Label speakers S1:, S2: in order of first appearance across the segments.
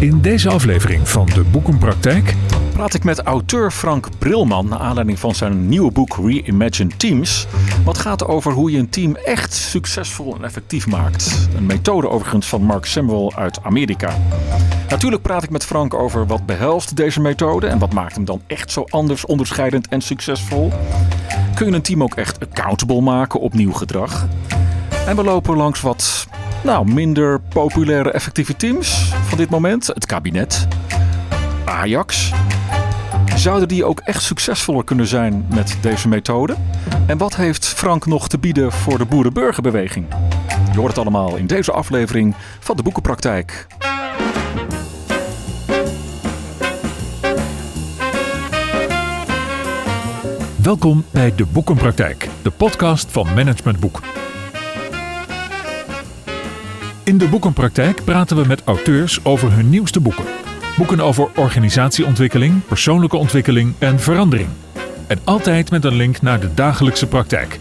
S1: In deze aflevering van de Boekenpraktijk
S2: praat ik met auteur Frank Brilman naar aanleiding van zijn nieuwe boek Reimagine Teams. Wat gaat over hoe je een team echt succesvol en effectief maakt. Een methode overigens van Mark Samuel uit Amerika. Natuurlijk praat ik met Frank over wat behelst deze methode en wat maakt hem dan echt zo anders, onderscheidend en succesvol. Kun je een team ook echt accountable maken op nieuw gedrag? En we lopen langs wat nou, minder populaire effectieve teams van dit moment. Het kabinet, Ajax. Zouden die ook echt succesvoller kunnen zijn met deze methode? En wat heeft Frank nog te bieden voor de boerenburgerbeweging? Je hoort het allemaal in deze aflevering van de Boekenpraktijk.
S1: Welkom bij de Boekenpraktijk, de podcast van Management Boek. In de Boekenpraktijk praten we met auteurs over hun nieuwste boeken. Boeken over organisatieontwikkeling, persoonlijke ontwikkeling en verandering. En altijd met een link naar de dagelijkse praktijk.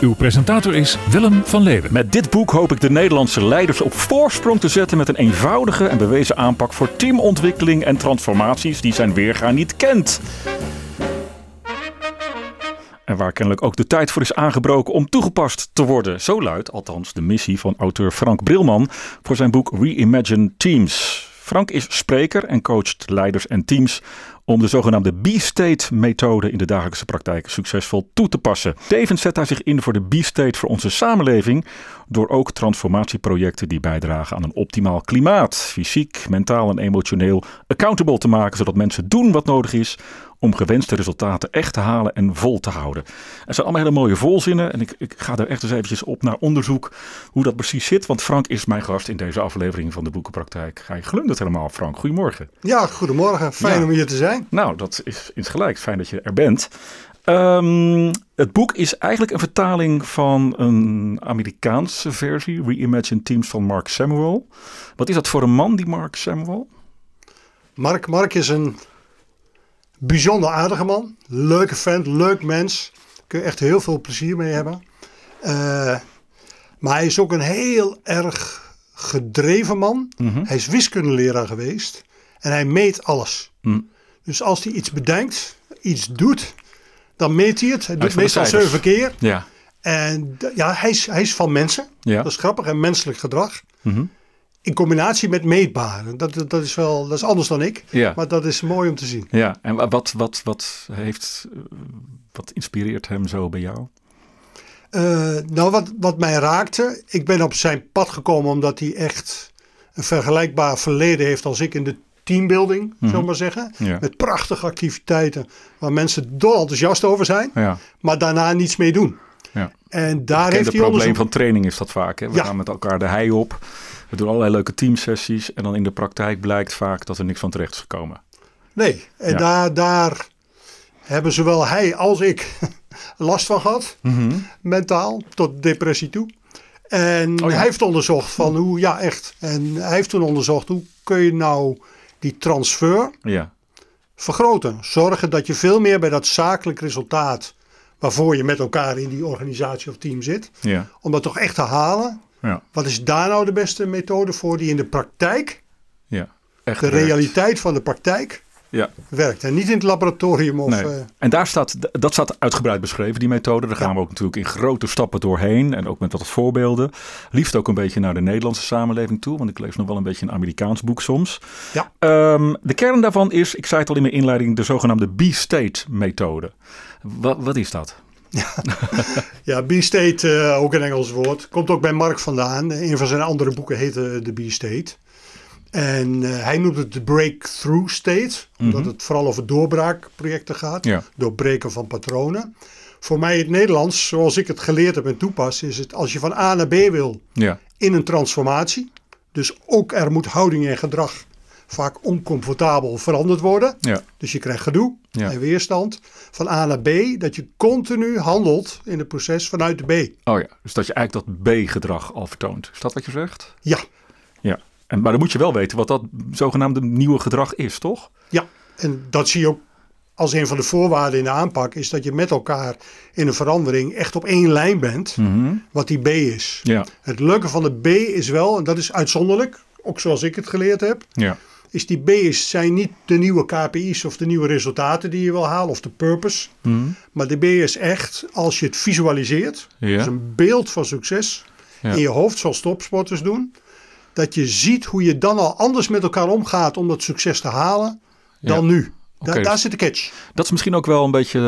S1: Uw presentator is Willem van Leeuwen.
S2: Met dit boek hoop ik de Nederlandse leiders op voorsprong te zetten met een eenvoudige en bewezen aanpak voor teamontwikkeling en transformaties die zijn weerga niet kent. Waar kennelijk ook de tijd voor is aangebroken om toegepast te worden. Zo luidt althans de missie van auteur Frank Brilman voor zijn boek Reimagine Teams. Frank is spreker en coacht leiders en teams om de zogenaamde B-State-methode in de dagelijkse praktijk succesvol toe te passen. Tevens zet hij zich in voor de B-State voor onze samenleving door ook transformatieprojecten die bijdragen aan een optimaal klimaat, fysiek, mentaal en emotioneel accountable te maken, zodat mensen doen wat nodig is om gewenste resultaten echt te halen en vol te houden. Er zijn allemaal hele mooie volzinnen en ik, ik ga er echt eens eventjes op naar onderzoek hoe dat precies zit. Want Frank is mijn gast in deze aflevering van de Boekenpraktijk. Hij glundert helemaal, Frank. Goedemorgen.
S3: Ja, goedemorgen. Fijn om hier te zijn.
S2: Nou, dat is insgelijks fijn dat je er bent. Um, het boek is eigenlijk een vertaling van een Amerikaanse versie, Reimagine Teams van Mark Samuel. Wat is dat voor een man, die Mark Samuel?
S3: Mark, Mark is een bijzonder aardige man. Leuke vent, leuk mens. Kun je echt heel veel plezier mee hebben. Uh, maar hij is ook een heel erg gedreven man.
S2: Mhm.
S3: Hij is wiskundeleraar geweest. En hij meet alles.
S2: Mhm.
S3: Dus als hij iets bedenkt, iets doet, dan meet hij het. Hij doet meestal zeven keer.
S2: Ja.
S3: En ja, hij is, hij is van mensen.
S2: Ja.
S3: Dat is grappig. En menselijk gedrag.
S2: Mhm.
S3: In combinatie met meetbaar. Dat, dat, is wel dat is anders dan ik.
S2: Ja.
S3: Maar dat is mooi om te zien.
S2: Ja, en wa- wat, wat, wat heeft, wat inspireert hem zo bij jou?
S3: Eh, nou, wat, wat mij raakte. Ik ben op zijn pad gekomen omdat hij echt een vergelijkbaar verleden heeft als ik in de teambuilding, zullen we maar zeggen.
S2: Ja.
S3: Met prachtige activiteiten waar mensen dol enthousiast over zijn.
S2: Ja,
S3: Maar daarna niets mee doen.
S2: Ja.
S3: En daar
S2: Het
S3: heeft hij
S2: probleem van training is dat vaak. Hè? We
S3: Ja.
S2: gaan met elkaar de hei op. We doen allerlei leuke teamsessies. En dan in de praktijk blijkt vaak dat er niks van terecht is gekomen.
S3: Nee, en
S2: Ja.
S3: daar, daar hebben zowel hij als ik last van gehad. Mentaal, tot depressie toe. En
S2: Oh ja.
S3: hij heeft onderzocht van hoe, ja echt. En hij heeft toen onderzocht hoe kun je nou die transfer
S2: Ja,
S3: vergroten. Zorgen dat je veel meer bij dat zakelijk resultaat waarvoor je met elkaar in die organisatie of team zit.
S2: ja,
S3: Om dat toch echt te halen.
S2: ja.
S3: Wat is daar nou de beste methode voor die in de praktijk,
S2: ja. Echt
S3: de realiteit van de praktijk,
S2: Ja,
S3: werkt. En niet in het laboratorium of...
S2: nee.
S3: eh,
S2: en daar staat, dat staat uitgebreid beschreven, die methode. Daar gaan
S3: Ja.
S2: we ook natuurlijk in grote stappen doorheen. En ook met wat voorbeelden. Liefst ook een beetje naar de Nederlandse samenleving toe. Want ik lees nog wel een beetje een Amerikaans boek soms.
S3: Ja.
S2: Ehm, de kern daarvan is, ik zei het al in mijn inleiding, de zogenaamde B-State methode. Wat, wat is dat?
S3: Ja, B-State, eh, ook een Engels woord. Komt ook bij Mark vandaan. Een van zijn andere boeken heette de B-State. En eh, hij noemt het de breakthrough state. Omdat het vooral over doorbraakprojecten gaat.
S2: Ja.
S3: Doorbreken van patronen. Voor mij in het Nederlands, zoals ik het geleerd heb en toepas, is het als je van A naar B wil
S2: Ja,
S3: in een transformatie. Dus ook er moet houding en gedrag vaak oncomfortabel veranderd worden.
S2: ja,
S3: Dus je krijgt gedoe
S2: Ja.
S3: en weerstand. Van A naar B, dat je continu handelt in het proces vanuit de B.
S2: Oh ja, dus dat je eigenlijk dat B-gedrag al vertoont. Is dat wat je zegt?
S3: Ja,
S2: Ja. En, maar dan moet je wel weten wat dat zogenaamde nieuwe gedrag is, toch?
S3: ja. En dat zie je ook als een van de voorwaarden in de aanpak. Is dat je met elkaar in een verandering echt op één lijn bent. Wat die B is.
S2: Ja,
S3: Het leuke van de B is wel, en dat is uitzonderlijk. ook zoals ik het geleerd heb,
S2: Ja.
S3: is die B's zijn niet de nieuwe KPI's of de nieuwe resultaten die je wil halen of de purpose.
S2: Mhm.
S3: Maar de B is echt, als je het visualiseert,
S2: Ja.
S3: dus een beeld van succes in je hoofd, zoals topsporters doen, dat je ziet hoe je dan al anders met elkaar omgaat om dat succes te halen dan nu. Da- daar
S2: dus-
S3: zit de catch.
S2: Dat is misschien ook wel een beetje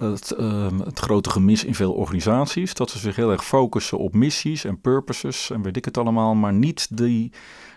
S2: eh, het, ehm, het grote gemis in veel organisaties. Dat ze zich heel erg focussen op missies en purposes en weet ik het allemaal. Maar niet die,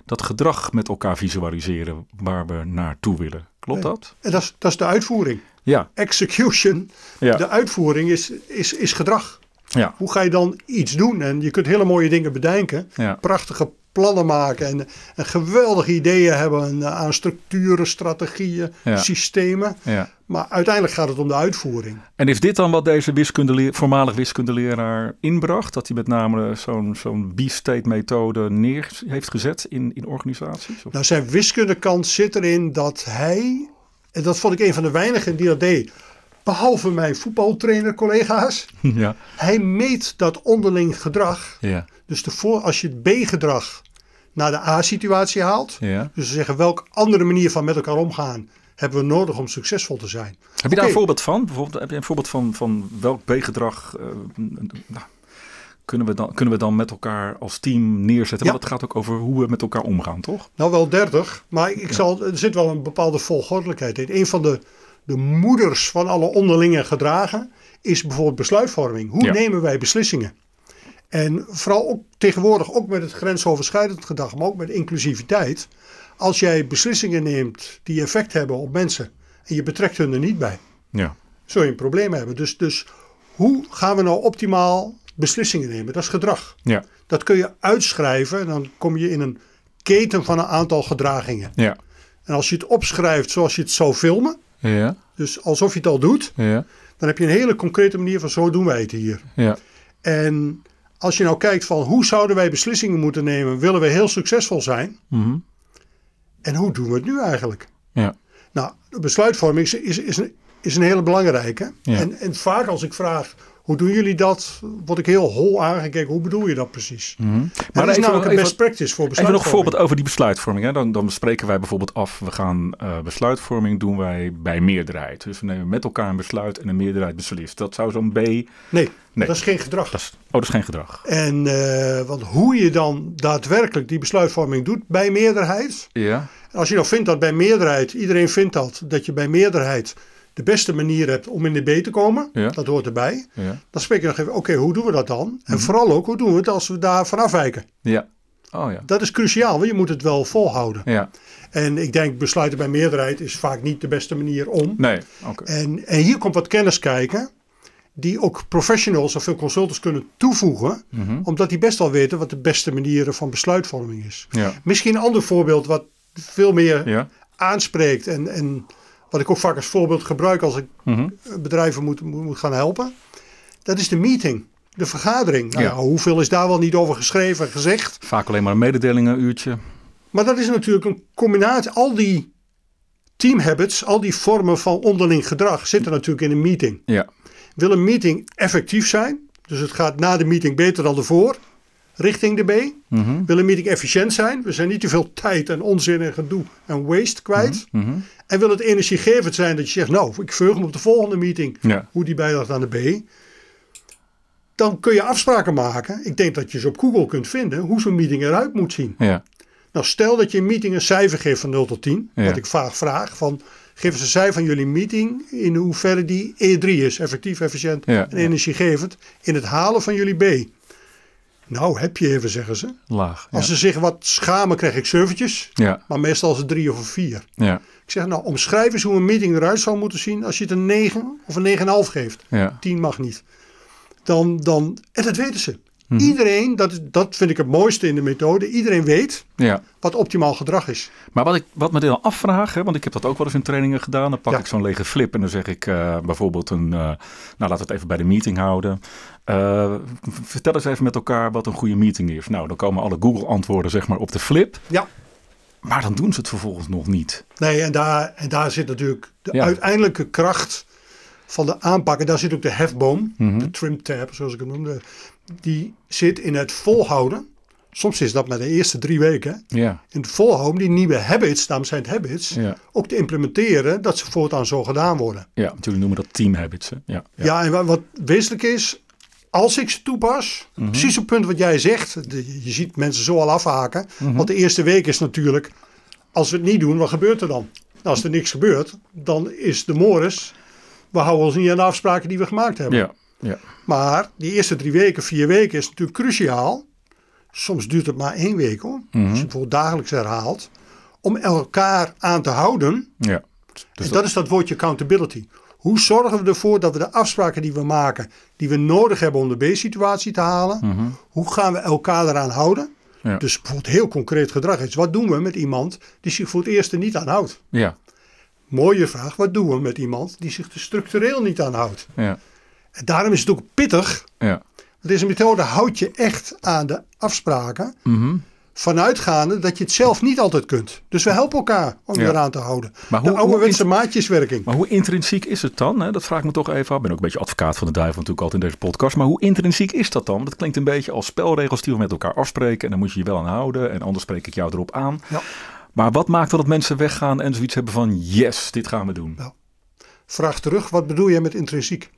S2: dat gedrag met elkaar visualiseren waar we naartoe willen. Klopt
S3: Nee.
S2: dat?
S3: En dat is, dat is de uitvoering.
S2: Ja.
S3: Execution,
S2: Ja.
S3: de uitvoering is, is, is gedrag.
S2: Ja.
S3: Hoe ga je dan iets doen? En je kunt hele mooie dingen bedenken.
S2: Ja.
S3: Prachtige plannen maken. En, en geweldige ideeën hebben en, eh, aan structuren, strategieën,
S2: Ja.
S3: systemen.
S2: ja.
S3: Maar uiteindelijk gaat het om de uitvoering.
S2: En is dit dan wat deze wiskundeleer, voormalig wiskundeleraar inbracht? Dat hij met name zo'n zo'n B-state methode neer heeft gezet in, in organisaties? Of?
S3: Nou, zijn wiskundekant zit erin dat hij, en dat vond ik een van de weinigen die dat deed, behalve mijn voetbaltrainer collega's,
S2: Ja.
S3: hij meet dat onderling gedrag.
S2: Ja.
S3: Dus de voor, als je het B-gedrag naar de A-situatie haalt,
S2: ja.
S3: dus we zeggen welke andere manier van met elkaar omgaan hebben we nodig om succesvol te zijn.
S2: Heb je daar een voorbeeld van? Bijvoorbeeld, heb je een voorbeeld van, van welk B-gedrag eh, nou, kunnen, we dan, kunnen we dan met elkaar als team neerzetten?
S3: Ja.
S2: Want het gaat ook over hoe we met elkaar omgaan, toch?
S3: Nou wel 30, maar ik zal, er zit wel een bepaalde volgordelijkheid in. Een van de, de moeders van alle onderlinge gedragen is bijvoorbeeld besluitvorming. Hoe
S2: Ja.
S3: nemen wij beslissingen? En vooral ook tegenwoordig, ook met het grensoverschrijdend gedrag, maar ook met inclusiviteit. Als jij beslissingen neemt die effect hebben op mensen en je betrekt hun er niet bij,
S2: Ja.
S3: zul je een probleem hebben. Dus, dus hoe gaan we nou optimaal beslissingen nemen? Dat is gedrag.
S2: Ja.
S3: Dat kun je uitschrijven en dan kom je in een keten van een aantal gedragingen.
S2: Ja.
S3: En als je het opschrijft zoals je het zou filmen,
S2: Ja.
S3: dus alsof je het al doet,
S2: Ja.
S3: dan heb je een hele concrete manier van zo doen wij het hier.
S2: Ja.
S3: En als je nou kijkt van hoe zouden wij beslissingen moeten nemen, willen we heel succesvol zijn?
S2: Mhm.
S3: En hoe doen we het nu eigenlijk?
S2: Ja.
S3: Nou, de besluitvorming is, is, is, een, is een hele belangrijke.
S2: Ja.
S3: En, en vaak als ik vraag, hoe doen jullie dat? Word ik heel hol aangekeken. Hoe bedoel je dat precies?
S2: Mhm.
S3: Maar dat is
S2: even-
S3: namelijk een
S2: even-
S3: best practice voor
S2: Even
S3: besluitvorming.
S2: nog een voorbeeld over die besluitvorming. Hè. Dan, dan spreken wij bijvoorbeeld af, we gaan eh, besluitvorming doen wij bij meerderheid. Dus we nemen met elkaar een besluit en een meerderheid beslist. Dat zou zo'n B...
S3: Nee,
S2: Nee.
S3: dat is geen gedrag.
S2: Dat is, oh, dat is geen gedrag.
S3: En eh, want hoe je dan daadwerkelijk die besluitvorming doet bij meerderheid.
S2: Ja.
S3: Als je nou vindt dat bij meerderheid, iedereen vindt dat, dat je bij meerderheid de beste manier hebt om in de B te komen.
S2: Ja.
S3: Dat hoort erbij.
S2: Ja.
S3: Dan spreek je nog even, oké, hoe doen we dat dan?
S2: Mhm.
S3: En vooral ook, hoe doen we het als we daarvan afwijken?
S2: Ja. Oh ja.
S3: Dat is cruciaal, want je moet het wel volhouden.
S2: Ja.
S3: En ik denk besluiten bij meerderheid is vaak niet de beste manier om.
S2: Nee. Oké.
S3: En, en hier komt wat kennis kijken, die ook professionals of veel consultants kunnen toevoegen,
S2: Mhm.
S3: omdat die best wel weten wat de beste manieren van besluitvorming is.
S2: Ja.
S3: Misschien een ander voorbeeld wat veel meer
S2: Ja.
S3: aanspreekt en, en wat ik ook vaak als voorbeeld gebruik als ik
S2: Mhm.
S3: bedrijven moet, moet, gaan helpen. Dat is de meeting, de vergadering. Nou
S2: Ja.
S3: ja, hoeveel is daar wel niet over geschreven en gezegd?
S2: Vaak alleen maar een mededelingen uurtje.
S3: Maar dat is natuurlijk een combinatie. Al die team habits, al die vormen van onderling gedrag zitten natuurlijk in een meeting.
S2: Ja.
S3: Wil een meeting effectief zijn, dus het gaat na de meeting beter dan ervoor, richting de B.
S2: Mhm.
S3: Wil een meeting efficiënt zijn, we zijn niet te veel tijd en onzin en gedoe en waste kwijt.
S2: Mhm.
S3: En wil het energiegevend zijn dat je zegt, nou, ik verheug me op de volgende meeting,
S2: Ja.
S3: hoe die bijdraagt aan de B. Dan kun je afspraken maken. Ik denk dat je ze op Google kunt vinden, hoe zo'n meeting eruit moet zien.
S2: Ja.
S3: Nou, stel dat je een meeting een cijfer geeft van 0 tot 10.
S2: Ja.
S3: Wat ik vaak vraag, van, geef eens een cijfer van jullie meeting in hoeverre die E3 is. Effectief, efficiënt en energiegevend. In het halen van jullie B. Nou, heb je even, zeggen ze.
S2: Laag. Ja.
S3: Als ze zich wat schamen, krijg ik zevertjes.
S2: Ja.
S3: Maar meestal is het drie of een vier.
S2: Ja.
S3: Ik zeg, nou, omschrijf eens hoe een meeting eruit zou moeten zien als je het een 9 of een 9,5 geeft.
S2: Ja.
S3: 10 mag niet. Dan, dan, en dat weten ze.
S2: Mhm.
S3: Iedereen, dat, dat vind ik het mooiste in de methode. Iedereen weet
S2: Ja.
S3: wat optimaal gedrag is.
S2: Maar wat ik wat me dan afvraag, hè, want ik heb dat ook wel eens in trainingen gedaan. Dan pak
S3: Ja.
S2: ik zo'n lege flip en dan zeg ik eh, bijvoorbeeld een, eh, nou laten we het even bij de meeting houden. Eh, vertel eens even met elkaar wat een goede meeting is. Nou, dan komen alle Google antwoorden zeg maar op de flip.
S3: Ja.
S2: Maar dan doen ze het vervolgens nog niet.
S3: Nee, en daar, en daar zit natuurlijk de
S2: Ja.
S3: uiteindelijke kracht van de aanpak. En daar zit ook de hefboom,
S2: Mhm.
S3: de trim tab, zoals ik het noemde. Die zit in het volhouden. soms is dat met de eerste drie weken,
S2: Ja.
S3: in het volhouden die nieuwe habits, daarom zijn het habits,
S2: Ja.
S3: ook te implementeren dat ze voortaan zo gedaan worden.
S2: Ja, jullie noemen dat team habits. Hè? Ja.
S3: Ja, en wa- wat wezenlijk is, als ik ze toepas,
S2: Mhm.
S3: precies op het punt wat jij zegt, de- je ziet mensen zo al afhaken.
S2: Mhm.
S3: Want de eerste week is natuurlijk, als we het niet doen, wat gebeurt er dan? Nou, als er niks gebeurt, dan is de mores, we houden ons niet aan de afspraken die we gemaakt hebben.
S2: Ja. Ja.
S3: Maar die eerste drie weken, vier weken is natuurlijk cruciaal. Soms duurt het maar één week hoor.
S2: Mhm.
S3: Als je bijvoorbeeld dagelijks herhaalt. Om elkaar aan te houden.
S2: ja. Dus
S3: en dat is dat woordje accountability. Hoe zorgen we ervoor dat we de afspraken die we maken, die we nodig hebben om de B-situatie te halen, hoe gaan we elkaar eraan houden?
S2: Mhm. Ja.
S3: Dus bijvoorbeeld heel concreet gedrag is. Wat doen we met iemand die zich voor het eerst er niet aan houdt?
S2: Ja.
S3: Mooie vraag. Wat doen we met iemand die zich er structureel niet aan houdt?
S2: Ja.
S3: En daarom is het ook pittig
S2: Ja.
S3: Deze methode houdt je echt aan de afspraken.
S2: Mhm.
S3: Vanuitgaande dat je het zelf niet altijd kunt. Dus we helpen elkaar om je
S2: Ja.
S3: eraan te houden.
S2: Maar
S3: de
S2: hoe-
S3: ouderwetse maatjeswerking.
S2: Maar hoe intrinsiek is het dan? Hè? Dat vraag ik me toch even af. Ik ben ook een beetje advocaat van de duivel natuurlijk altijd in deze podcast. Maar hoe intrinsiek is dat dan? Het klinkt een beetje als spelregels die we met elkaar afspreken. En dan moet je je wel aan houden. En anders spreek ik jou erop aan.
S3: Ja.
S2: Maar wat maakt dat mensen weggaan en zoiets hebben van... Yes, dit gaan we doen.
S3: Vraag terug, wat bedoel je met intrinsiek?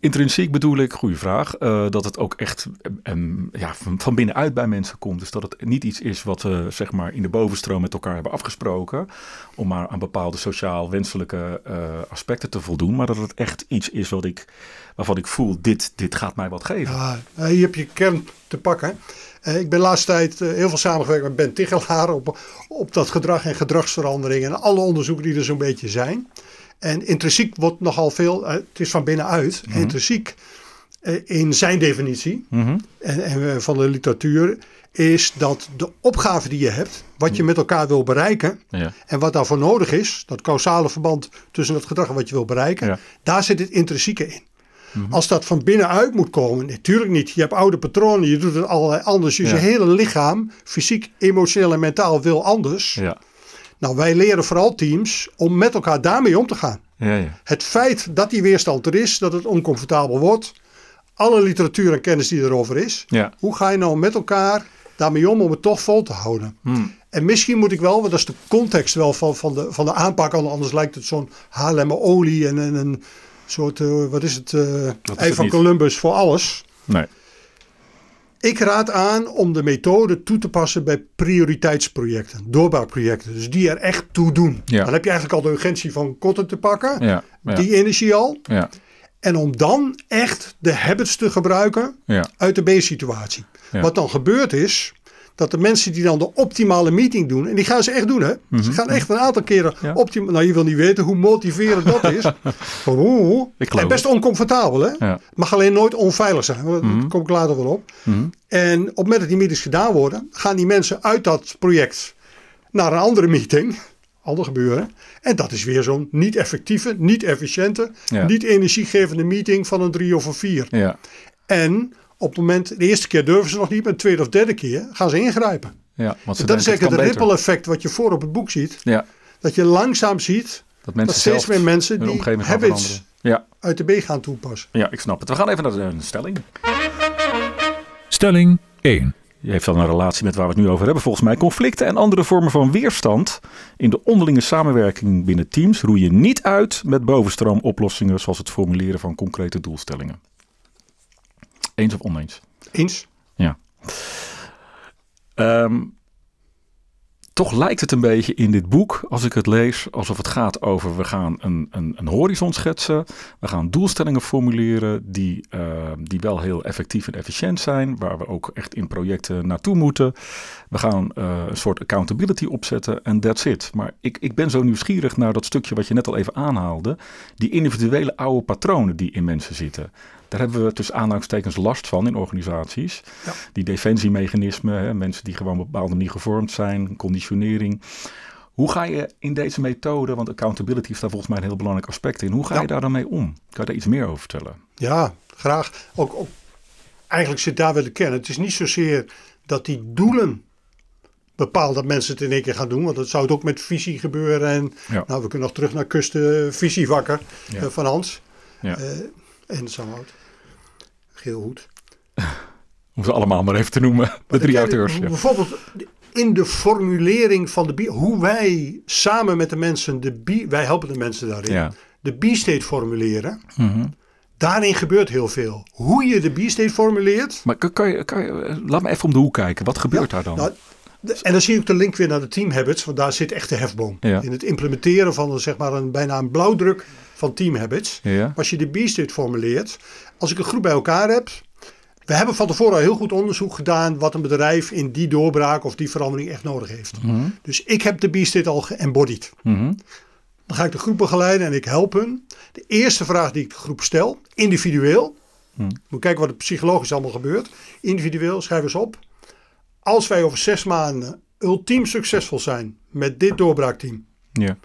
S2: Intrinsiek bedoel ik, goede vraag, eh, dat het ook echt eh, em, ja, van, van binnenuit bij mensen komt. Dus dat het niet iets is wat we zeg maar in de bovenstroom met elkaar hebben afgesproken. Om maar aan bepaalde sociaal wenselijke eh, aspecten te voldoen. Maar dat het echt iets is wat ik, waarvan ik voel, dit, dit gaat mij wat geven.
S3: Ja, eh, hier heb je kern te pakken. Ik ben de laatste tijd heel veel samengewerkt met Ben Tichelaar op, op dat gedrag en gedragsverandering. En alle onderzoeken die er zo'n beetje zijn. En intrinsiek wordt nogal veel, eh, het is van binnenuit. Intrinsiek eh, in zijn definitie
S2: Mhm.
S3: en, en eh, van de literatuur is dat de opgave die je hebt, wat je met elkaar wil bereiken
S2: Ja.
S3: en wat daarvoor nodig is, dat causale verband tussen het gedrag en wat je wil bereiken,
S2: Ja. Mhm.
S3: daar zit het intrinsieke in. Als dat van binnenuit moet komen, natuurlijk niet. Je hebt oude patronen, je doet het allerlei anders. Dus
S2: Ja.
S3: je hele lichaam, fysiek, emotioneel en mentaal wil anders.
S2: Ja.
S3: Nou, wij leren vooral teams om met elkaar daarmee om te gaan.
S2: Ja, ja.
S3: Het feit dat die weerstand er is, dat het oncomfortabel wordt, alle literatuur en kennis die erover is,
S2: Ja.
S3: hoe ga je nou met elkaar daarmee om om het toch vol te houden? En misschien moet ik wel, want dat is de context wel van, van, de, van de aanpak, anders lijkt het zo'n Haarlemmer olie en, en een soort, eh, wat is het, eh ei van. Columbus voor alles.
S2: Nee.
S3: Ik raad aan om de methode toe te passen bij prioriteitsprojecten, doorbouwprojecten. Dus die er echt toe doen.
S2: Ja.
S3: Dan heb je eigenlijk al de urgentie van korte te pakken,
S2: Ja. Ja.
S3: die energie al.
S2: Ja.
S3: En om dan echt de habits te gebruiken uit de B-situatie. Wat dan gebeurt is, dat de mensen die dan de optimale meeting doen, en die gaan ze echt doen hè. Ze gaan echt een aantal keren
S2: Mhm. Ja.
S3: optimaal. Nou, je wil niet weten hoe motiverend dat is. Oeh, en best oncomfortabel hè.
S2: Ja.
S3: Mag alleen nooit onveilig zijn. Daar
S2: Mhm.
S3: kom ik later wel op. En op het moment dat die meetings gedaan worden, gaan die mensen uit dat project naar een andere meeting. Ander gebeuren. En dat is weer zo'n niet effectieve, niet efficiënte,
S2: Ja.
S3: niet energiegevende meeting van een drie of een vier.
S2: Ja.
S3: En op het moment, de eerste keer durven ze nog niet, maar de tweede of derde keer gaan ze ingrijpen.
S2: Ja. Want ze
S3: En dat is eigenlijk het
S2: beter.
S3: ripple effect wat je voor op het boek ziet.
S2: Ja.
S3: Dat je langzaam ziet
S2: Dat mensen
S3: dat steeds meer mensen die habits.
S2: Ja.
S3: uit de B gaan toepassen.
S2: ja, ik snap het. We gaan even naar de een stelling.
S1: Stelling 1.
S2: Je heeft dan een relatie met waar we het nu over hebben, volgens mij. Conflicten en andere vormen van weerstand in de onderlinge samenwerking binnen teams roeien niet uit met bovenstroomoplossingen zoals het formuleren van concrete doelstellingen. Eens of oneens?
S3: Eens?
S2: Ja. Ehm, toch lijkt het een beetje in dit boek, als ik het lees, alsof het gaat over we gaan een, een, een horizon schetsen. We gaan doelstellingen formuleren die, ehm, die wel heel effectief en efficiënt zijn, waar we ook echt in projecten naartoe moeten. We gaan eh, een soort accountability opzetten en that's it. Maar ik, ik ben zo nieuwsgierig naar dat stukje wat je net al even aanhaalde. Die individuele oude patronen die in mensen zitten. Daar hebben we tussen aanhalingstekens last van in organisaties.
S3: Ja.
S2: Die defensiemechanismen, hè, mensen die gewoon op een bepaalde manier gevormd zijn, conditionering. Hoe ga je in deze methode, want accountability is daar volgens mij een heel belangrijk aspect in. Hoe ga
S3: Ja.
S2: je daar dan mee om? Kan je daar iets meer over vertellen?
S3: Ja, graag. Ook, ook, eigenlijk zit daar wel de kern. Het is niet zozeer dat die doelen bepalen dat mensen het in één keer gaan doen. Want dat zou het ook met visie gebeuren. En
S2: Ja.
S3: nou, we kunnen nog terug naar kusten visievakker
S2: Ja.
S3: eh, van Hans.
S2: Ja.
S3: Eh, en Samhout. Geelhoed.
S2: Om ze allemaal maar even te noemen. De drie auteurs. Ja.
S3: Bijvoorbeeld in de formulering van de B, hoe wij samen met de mensen, de B, wij helpen de mensen daarin,
S2: Ja.
S3: de B-state formuleren.
S2: Mhm.
S3: Daarin gebeurt heel veel. Hoe je de B-state formuleert.
S2: Maar kan, je, kan je, laat me even om de hoek kijken. Wat gebeurt daar dan?
S3: Nou, en dan zie ik de link weer naar de team habits, want daar zit echt de hefboom.
S2: Ja.
S3: In het implementeren van een, zeg maar een, bijna een blauwdruk van team habits.
S2: ja.
S3: Als je de B-state formuleert, als ik een groep bij elkaar heb. We hebben van tevoren al heel goed onderzoek gedaan wat een bedrijf in die doorbraak of die verandering echt nodig heeft.
S2: Mhm.
S3: Dus ik heb de B-state al geëmbodied.
S2: Mhm.
S3: Dan ga ik de groep begeleiden en ik help hun. De eerste vraag die ik de groep stel, individueel.
S2: Hmm.
S3: Moet kijken wat er psychologisch allemaal gebeurt. Individueel, schrijf eens op. Als wij over zes maanden ultiem succesvol zijn met dit doorbraakteam.
S2: Ja.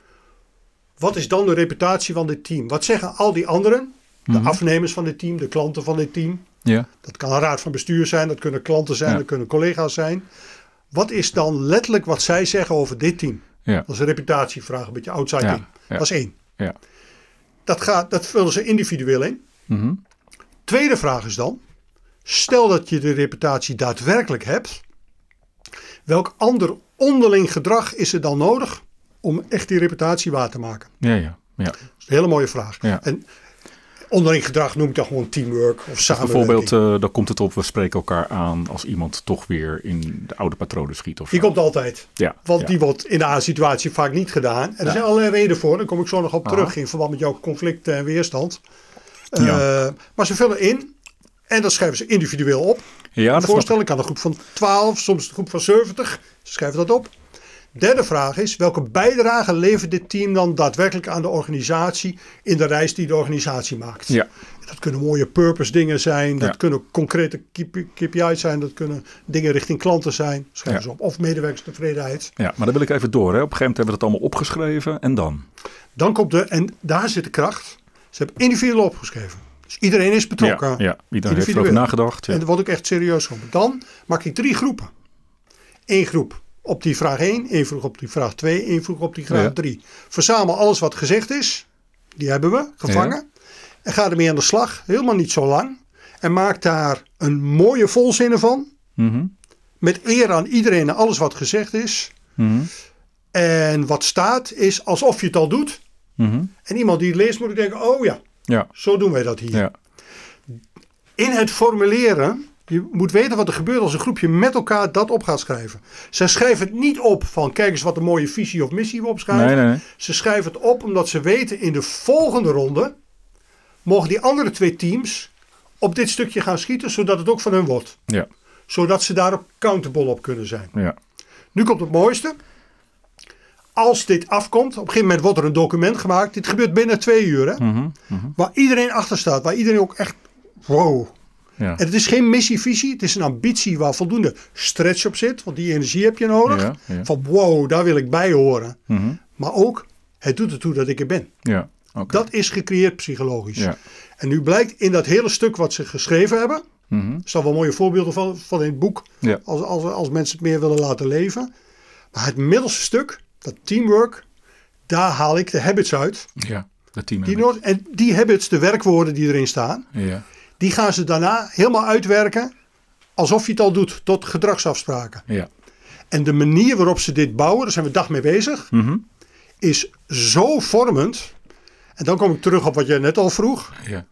S3: Wat is dan de reputatie van dit team? Wat zeggen al die anderen? De
S2: Mhm.
S3: afnemers van dit team, de klanten van dit team.
S2: Ja.
S3: Dat kan een raad van bestuur zijn, dat kunnen klanten zijn,
S2: Ja.
S3: dat kunnen collega's zijn. Wat is dan letterlijk wat zij zeggen over dit team?
S2: Ja.
S3: Dat is een reputatievraag, een beetje outside
S2: Ja,
S3: in.
S2: ja.
S3: Dat is één.
S2: Ja.
S3: Dat, gaat, dat vullen ze individueel in.
S2: Mhm.
S3: Tweede vraag is dan, stel dat je de reputatie daadwerkelijk hebt, welk ander onderling gedrag is er dan nodig om echt die reputatie waar te maken?
S2: Ja, ja. ja.
S3: Dat is een hele mooie vraag.
S2: Ja.
S3: En onderling gedrag noem ik dan gewoon teamwork of samenwerking.
S2: Bijvoorbeeld, eh dan komt het op, we spreken elkaar aan als iemand toch weer in de oude patronen schiet. Of
S3: die
S2: zo.
S3: komt altijd.
S2: Ja.
S3: Want
S2: ja.
S3: die wordt in de A-situatie vaak niet gedaan. En er zijn allerlei redenen voor. Daar kom ik zo nog op
S2: Aha.
S3: terug in verband met jouw conflict en weerstand.
S2: Ja.
S3: Eh, maar ze vullen in en dat schrijven ze individueel op.
S2: Ja, dat
S3: voorstellen. Ik kan een groep van 12, soms een groep van 70. Ze schrijven dat op. Derde vraag is, welke bijdrage levert dit team dan daadwerkelijk aan de organisatie in de reis die de organisatie maakt?
S2: Ja.
S3: Dat kunnen mooie purpose dingen zijn, dat
S2: Ja.
S3: kunnen concrete KP- KPI's zijn, dat kunnen dingen richting klanten zijn, schrijven
S2: Ja.
S3: ze op. Of medewerkerstevredenheid.
S2: ja, maar dan wil ik even door. Hè. Op een gegeven moment hebben we dat allemaal opgeschreven. En dan?
S3: Dan komt de, en daar zit de kracht, ze hebben individueel opgeschreven. Dus iedereen is betrokken.
S2: Ja, ja. iedereen heeft erover nagedacht. Ja.
S3: En dat wordt ook echt serieus genomen. Dan maak ik drie groepen. Eén groep op die vraag 1, één groep op die vraag 2, één groep op die vraag
S2: Ja.
S3: 3. Verzamel alles wat gezegd is. Die hebben we gevangen. En ga ermee aan de slag. Helemaal niet zo lang. En maak daar een mooie volzinnen van.
S2: Mhm.
S3: Met eer aan iedereen en alles wat gezegd is.
S2: Mhm.
S3: En wat staat is alsof je het al doet.
S2: Mhm.
S3: En iemand die het leest moet denken, oh ja,
S2: Ja.
S3: zo doen wij dat hier.
S2: Ja.
S3: in het formuleren, je moet weten wat er gebeurt als een groepje met elkaar dat op gaat schrijven. Ze schrijven het niet op van kijk eens wat een mooie visie of missie we opschrijven.
S2: Nee, nee, nee.
S3: Ze schrijven het op omdat ze weten in de volgende ronde mogen die andere twee teams op dit stukje gaan schieten zodat het ook van hun wordt.
S2: Ja.
S3: Zodat ze daarop accountable op kunnen zijn.
S2: Ja.
S3: Nu komt het mooiste. Als dit afkomt, op een gegeven moment wordt er een document gemaakt. Dit gebeurt binnen twee uur. Hè?
S2: Mhm. Mhm.
S3: Waar iedereen achter staat. Waar iedereen ook echt, wow,
S2: Ja.
S3: en het is geen missievisie, het is een ambitie waar voldoende stretch op zit, want die energie heb je nodig.
S2: Ja, ja.
S3: Van wow, daar wil ik bij horen.
S2: Mhm.
S3: Maar ook, het doet ertoe dat ik er ben.
S2: Ja. Oké.
S3: Dat is gecreëerd psychologisch.
S2: Ja.
S3: En nu blijkt in dat hele stuk wat ze geschreven hebben,
S2: Mhm.
S3: er staan wel mooie voorbeelden van, van in het boek,
S2: Ja.
S3: als, als, als mensen het meer willen laten leven. Maar het middelste stuk, dat teamwork, daar haal ik de habits uit.
S2: Ja. Dat team.
S3: Die nood, en die habits, de werkwoorden die erin staan,
S2: Ja.
S3: Die gaan ze daarna helemaal uitwerken alsof je het al doet, tot gedragsafspraken.
S2: Ja.
S3: En de manier waarop ze dit bouwen, daar zijn we dag mee bezig,
S2: Mhm.
S3: is zo vormend. En dan kom ik terug op wat jij net al vroeg.
S2: Ja.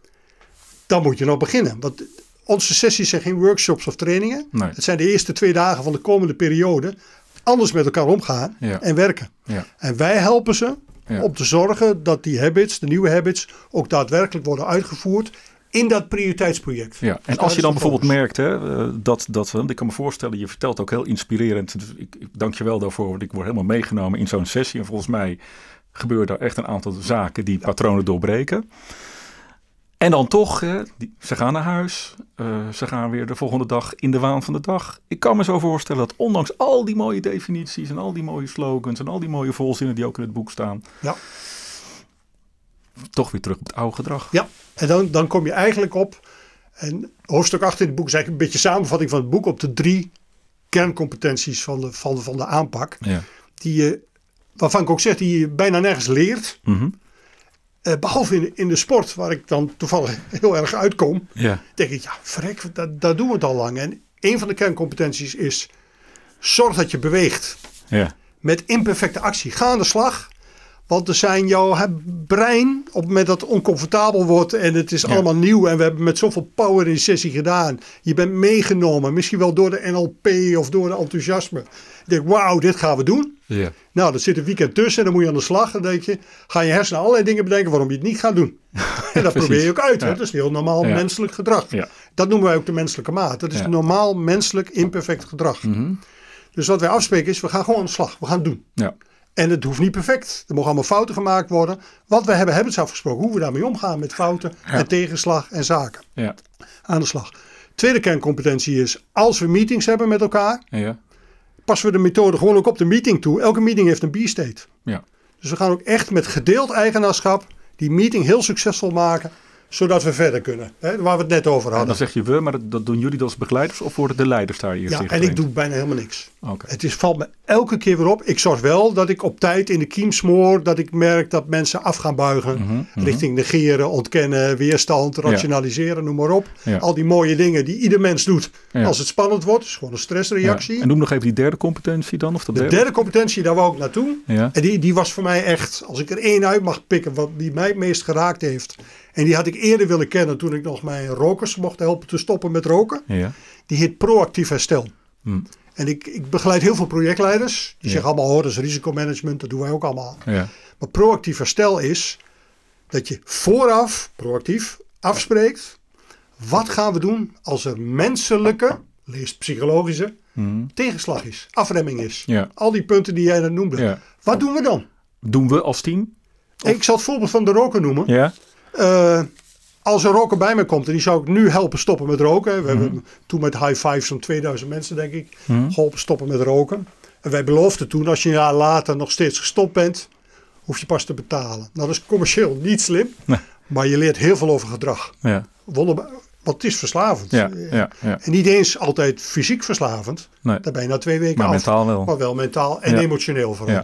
S3: Dan moet je nog beginnen. Want onze sessies zijn geen workshops of trainingen.
S2: Nee.
S3: Het zijn de eerste twee dagen van de komende periode. Anders met elkaar omgaan
S2: Ja.
S3: en werken.
S2: Ja.
S3: En wij helpen ze om te zorgen dat die habits, de nieuwe habits, ook daadwerkelijk worden uitgevoerd in dat prioriteitsproject.
S2: Ja,
S3: Dus
S2: en
S3: daar
S2: als je dan bijvoorbeeld
S3: focus.
S2: merkt hè, eh, dat, dat, want ik kan me voorstellen, je vertelt ook heel inspirerend. Dus Ik, ik dank je wel daarvoor, want ik word helemaal meegenomen in zo'n sessie. En volgens mij gebeuren daar echt een aantal zaken die patronen doorbreken. En dan toch, hè, die, ze gaan naar huis, eh, ze gaan weer de volgende dag in de waan van de dag. Ik kan me zo voorstellen dat ondanks al die mooie definities en al die mooie slogans en al die mooie volzinnen die ook in het boek staan,
S3: Ja.
S2: Toch weer terug op het oude gedrag.
S3: Ja, en dan, dan kom je eigenlijk op. En hoofdstuk 8 in het boek is eigenlijk een beetje samenvatting van het boek op de drie kerncompetenties van de, van de, van de aanpak.
S2: Ja.
S3: Die je, waarvan ik ook zeg, die je bijna nergens leert.
S2: Mhm.
S3: Eh, behalve in, in de sport, waar ik dan toevallig heel erg uitkom.
S2: Ja.
S3: denk ik, ja, vrek, dat, dat doen we het al lang. En een van de kerncompetenties is, zorg dat je beweegt
S2: Ja.
S3: met imperfecte actie. Ga aan de slag. Want er zijn jouw brein, op het moment dat het oncomfortabel wordt en het is
S2: Ja.
S3: allemaal nieuw en we hebben met zoveel power in de sessie gedaan. Je bent meegenomen, misschien wel door de NLP of door de enthousiasme. Je denkt, wauw, dit gaan we doen.
S2: Ja.
S3: Nou, er zit een weekend tussen en dan moet je aan de slag. En dan denk je, ga je hersenen allerlei dingen bedenken waarom je het niet gaat doen. En dat probeer je ook uit.
S2: Ja.
S3: Dat is heel normaal menselijk gedrag. Dat noemen wij ook de menselijke maat. Dat is normaal menselijk imperfect gedrag.
S2: Mhm.
S3: Dus wat wij afspreken is, we gaan gewoon aan de slag. We gaan het doen.
S2: Ja.
S3: En het hoeft niet perfect. Er mogen allemaal fouten gemaakt worden. Wat we hebben, hebben ze afgesproken. Hoe we daarmee omgaan met fouten en tegenslag en zaken.
S2: Ja.
S3: Aan de slag. Tweede kerncompetentie is, als we meetings hebben met elkaar,
S2: Ja.
S3: passen we de methode gewoon ook op de meeting toe. Elke meeting heeft een B-state.
S2: Ja.
S3: Dus we gaan ook echt met gedeeld eigenaarschap die meeting heel succesvol maken, zodat we verder kunnen. Hè, waar we het net over
S2: En
S3: hadden.
S2: dan zeg je we, maar dat, dat doen jullie als begeleiders of worden de leiders daar eerst
S3: Ja, en ik doe bijna helemaal niks.
S2: Oké.
S3: Het is, valt me elke keer weer op. Ik zorg wel dat ik op tijd in de kiem smoor. Dat ik merk dat mensen af gaan buigen.
S2: Mhm,
S3: Richting negeren, ontkennen, weerstand, rationaliseren, noem maar op.
S2: Ja.
S3: Al die mooie dingen die ieder mens doet
S2: Ja.
S3: als het spannend wordt. is gewoon een stressreactie.
S2: En noem nog even die derde competentie dan, of de
S3: De
S2: derde?
S3: derde competentie, daar wou ik naartoe.
S2: Ja.
S3: En die, die was voor mij echt, als ik er één uit mag pikken, wat die mij het meest geraakt heeft. En die had ik eerder willen kennen toen ik nog mijn rokers mocht helpen te stoppen met roken.
S2: Ja.
S3: Die heet proactief herstel.
S2: Hm.
S3: En ik, ik begeleid heel veel projectleiders. Die
S2: Ja.
S3: zeggen allemaal, oh, dat is risicomanagement, dat doen wij ook allemaal.
S2: Ja.
S3: Maar proactief herstel is dat je vooraf, proactief, afspreekt. Wat gaan we doen als er menselijke, lees psychologische,
S2: Hm.
S3: tegenslag is, afremming is.
S2: Ja.
S3: Al die punten die jij net noemde. Wat doen we dan?
S2: Doen we als team?
S3: Ik zal het voorbeeld van de roker noemen.
S2: Ja.
S3: Eh, als een roker bij mij komt en die zou ik nu helpen stoppen met roken. We hebben toen met high five zo'n 2000 mensen denk ik
S2: Mhm.
S3: geholpen stoppen met roken. En wij beloofden toen als je een jaar later nog steeds gestopt bent, hoef je pas te betalen. Nou dat is commercieel niet slim,
S2: Nee.
S3: maar je leert heel veel over gedrag.
S2: Ja.
S3: Wonderbaar, want het is verslavend.
S2: Ja. Ja. ja.
S3: En niet eens altijd fysiek verslavend.
S2: Nee.
S3: Daar ben je na twee weken
S2: Maar
S3: af.
S2: mentaal wel.
S3: Maar wel mentaal en emotioneel vooral.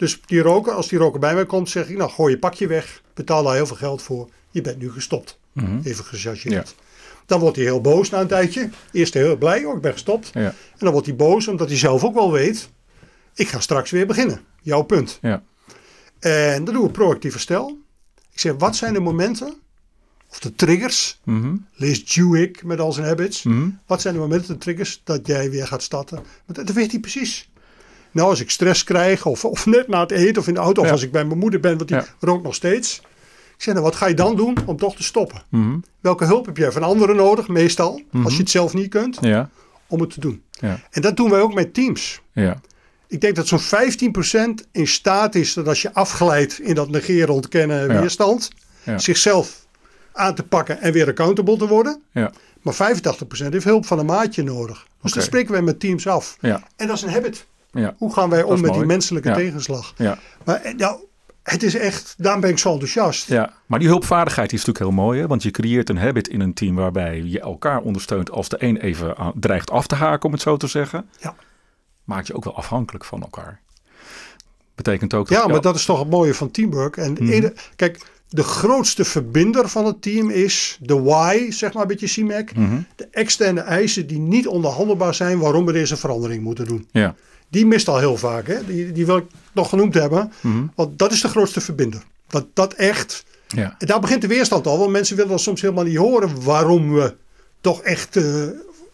S3: Dus die roker, als die roker bij mij komt, zeg ik, nou gooi je pakje weg. Betaal daar heel veel geld voor. Je bent nu gestopt.
S2: Mhm.
S3: Even gechargeerd. Dan wordt hij heel boos na een tijdje. Eerst heel blij, oh ik ben gestopt.
S2: Ja.
S3: En dan wordt hij boos omdat hij zelf ook wel weet. Ik ga straks weer beginnen. Jouw punt.
S2: Ja.
S3: En dan doen we proactief herstel. Ik zeg, wat zijn de momenten of de triggers?
S2: Mhm.
S3: Lees Jewick met al zijn habits.
S2: Mhm.
S3: Wat zijn de momenten, de triggers, dat jij weer gaat starten? Want dat weet hij precies. Nou, als ik stress krijg, of, of net na het eten, of in de auto, of als ik bij mijn moeder ben, want die
S2: Ja.
S3: rookt nog steeds. Ik zeg, nou, wat ga je dan doen om toch te stoppen?
S2: Mhm.
S3: Welke hulp heb jij van anderen nodig, meestal, als je het zelf niet kunt,
S2: Ja.
S3: om het te doen?
S2: Ja.
S3: En dat doen wij ook met teams.
S2: Ja.
S3: Ik denk dat zo'n 15% in staat is dat als je afglijdt in dat negeren, ontkennen, weerstand, zichzelf aan te pakken en weer accountable te worden.
S2: Ja.
S3: Maar 85% heeft hulp van een maatje nodig. Dus
S2: Oké.
S3: dat spreken wij met teams af.
S2: Ja.
S3: En dat is een habit.
S2: Ja.
S3: Hoe gaan wij om met die menselijke
S2: Ja.
S3: tegenslag?
S2: Ja.
S3: Maar eh, nou, het is echt, daarom ben ik zo enthousiast.
S2: Ja, maar die hulpvaardigheid is natuurlijk heel mooi. Hè? Want je creëert een habit in een team waarbij je elkaar ondersteunt als de een even dreigt af te haken, om het zo te zeggen.
S3: Ja.
S2: Maakt je ook wel afhankelijk van elkaar. Betekent ook dat...
S3: Ja, maar dat is toch het mooie van teamwork. En
S2: Mhm.
S3: kijk, de grootste verbinder van het team is de why, zeg maar een beetje CMAC.
S2: Mhm.
S3: De externe eisen die niet onderhandelbaar zijn waarom we deze verandering moeten doen.
S2: Ja.
S3: Die mist al heel vaak. Hè? Die, die wil ik nog genoemd hebben.
S2: Mhm.
S3: Want dat is de grootste verbinder. Dat dat echt
S2: Ja.
S3: En daar begint de weerstand al, want mensen willen dan soms helemaal niet horen waarom we toch echt eh,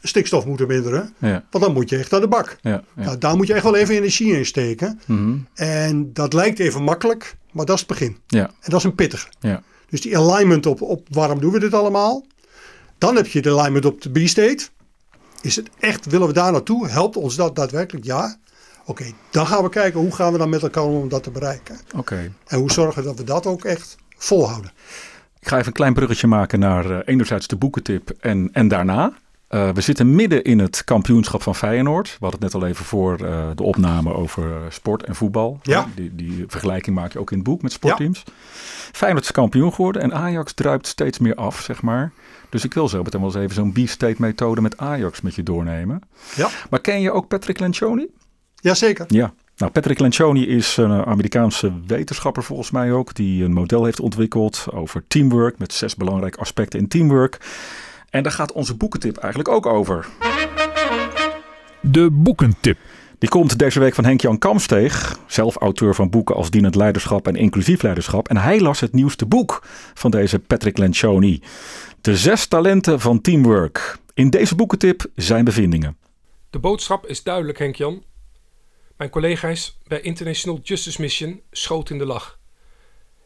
S3: stikstof moeten minderen.
S2: Ja.
S3: Want dan moet je echt aan de bak.
S2: Ja. Ja.
S3: Nou, daar moet je echt wel even energie in steken.
S2: Mhm.
S3: En dat lijkt even makkelijk, maar dat is het begin.
S2: Ja.
S3: En dat is een pittige.
S2: Ja.
S3: Dus die alignment op, op waarom doen we dit allemaal. Dan heb je de alignment op de B-state. Is het echt, willen we daar naartoe? Helpt ons dat daadwerkelijk? Ja. Oké, dan gaan we kijken hoe gaan we dan met elkaar om om dat te bereiken.
S2: Oké.
S3: En hoe zorgen we dat we dat ook echt volhouden.
S2: Ik ga even een klein bruggetje maken naar eh, enerzijds de boekentip en, en daarna. Eh, we zitten midden in het kampioenschap van Feyenoord. We hadden het net al even voor eh, de opname over sport en voetbal.
S3: Ja.
S2: Die, die vergelijking maak je ook in het boek met sportteams. Feyenoord is kampioen geworden en Ajax druipt steeds meer af, zeg maar. Dus ik wil zo meteen wel eens even zo'n beef-state methode met Ajax met je doornemen.
S3: Ja,
S2: Maar ken je ook Patrick Lencioni?
S3: Jazeker.
S2: Ja. Nou, Patrick Lencioni is een Amerikaanse wetenschapper volgens mij ook, die een model heeft ontwikkeld over teamwork met zes belangrijke aspecten in teamwork. En daar gaat onze boekentip eigenlijk ook over.
S1: De boekentip.
S2: Die komt deze week van Henk-Jan Kamsteeg, zelf auteur van boeken als Dienend Leiderschap en Inclusief Leiderschap. En hij las het nieuwste boek van deze Patrick Lencioni. De zes talenten van teamwork. In deze boekentip zijn bevindingen.
S4: De boodschap is duidelijk, Henk-Jan. Mijn collega's bij International Justice Mission schoten in de lach.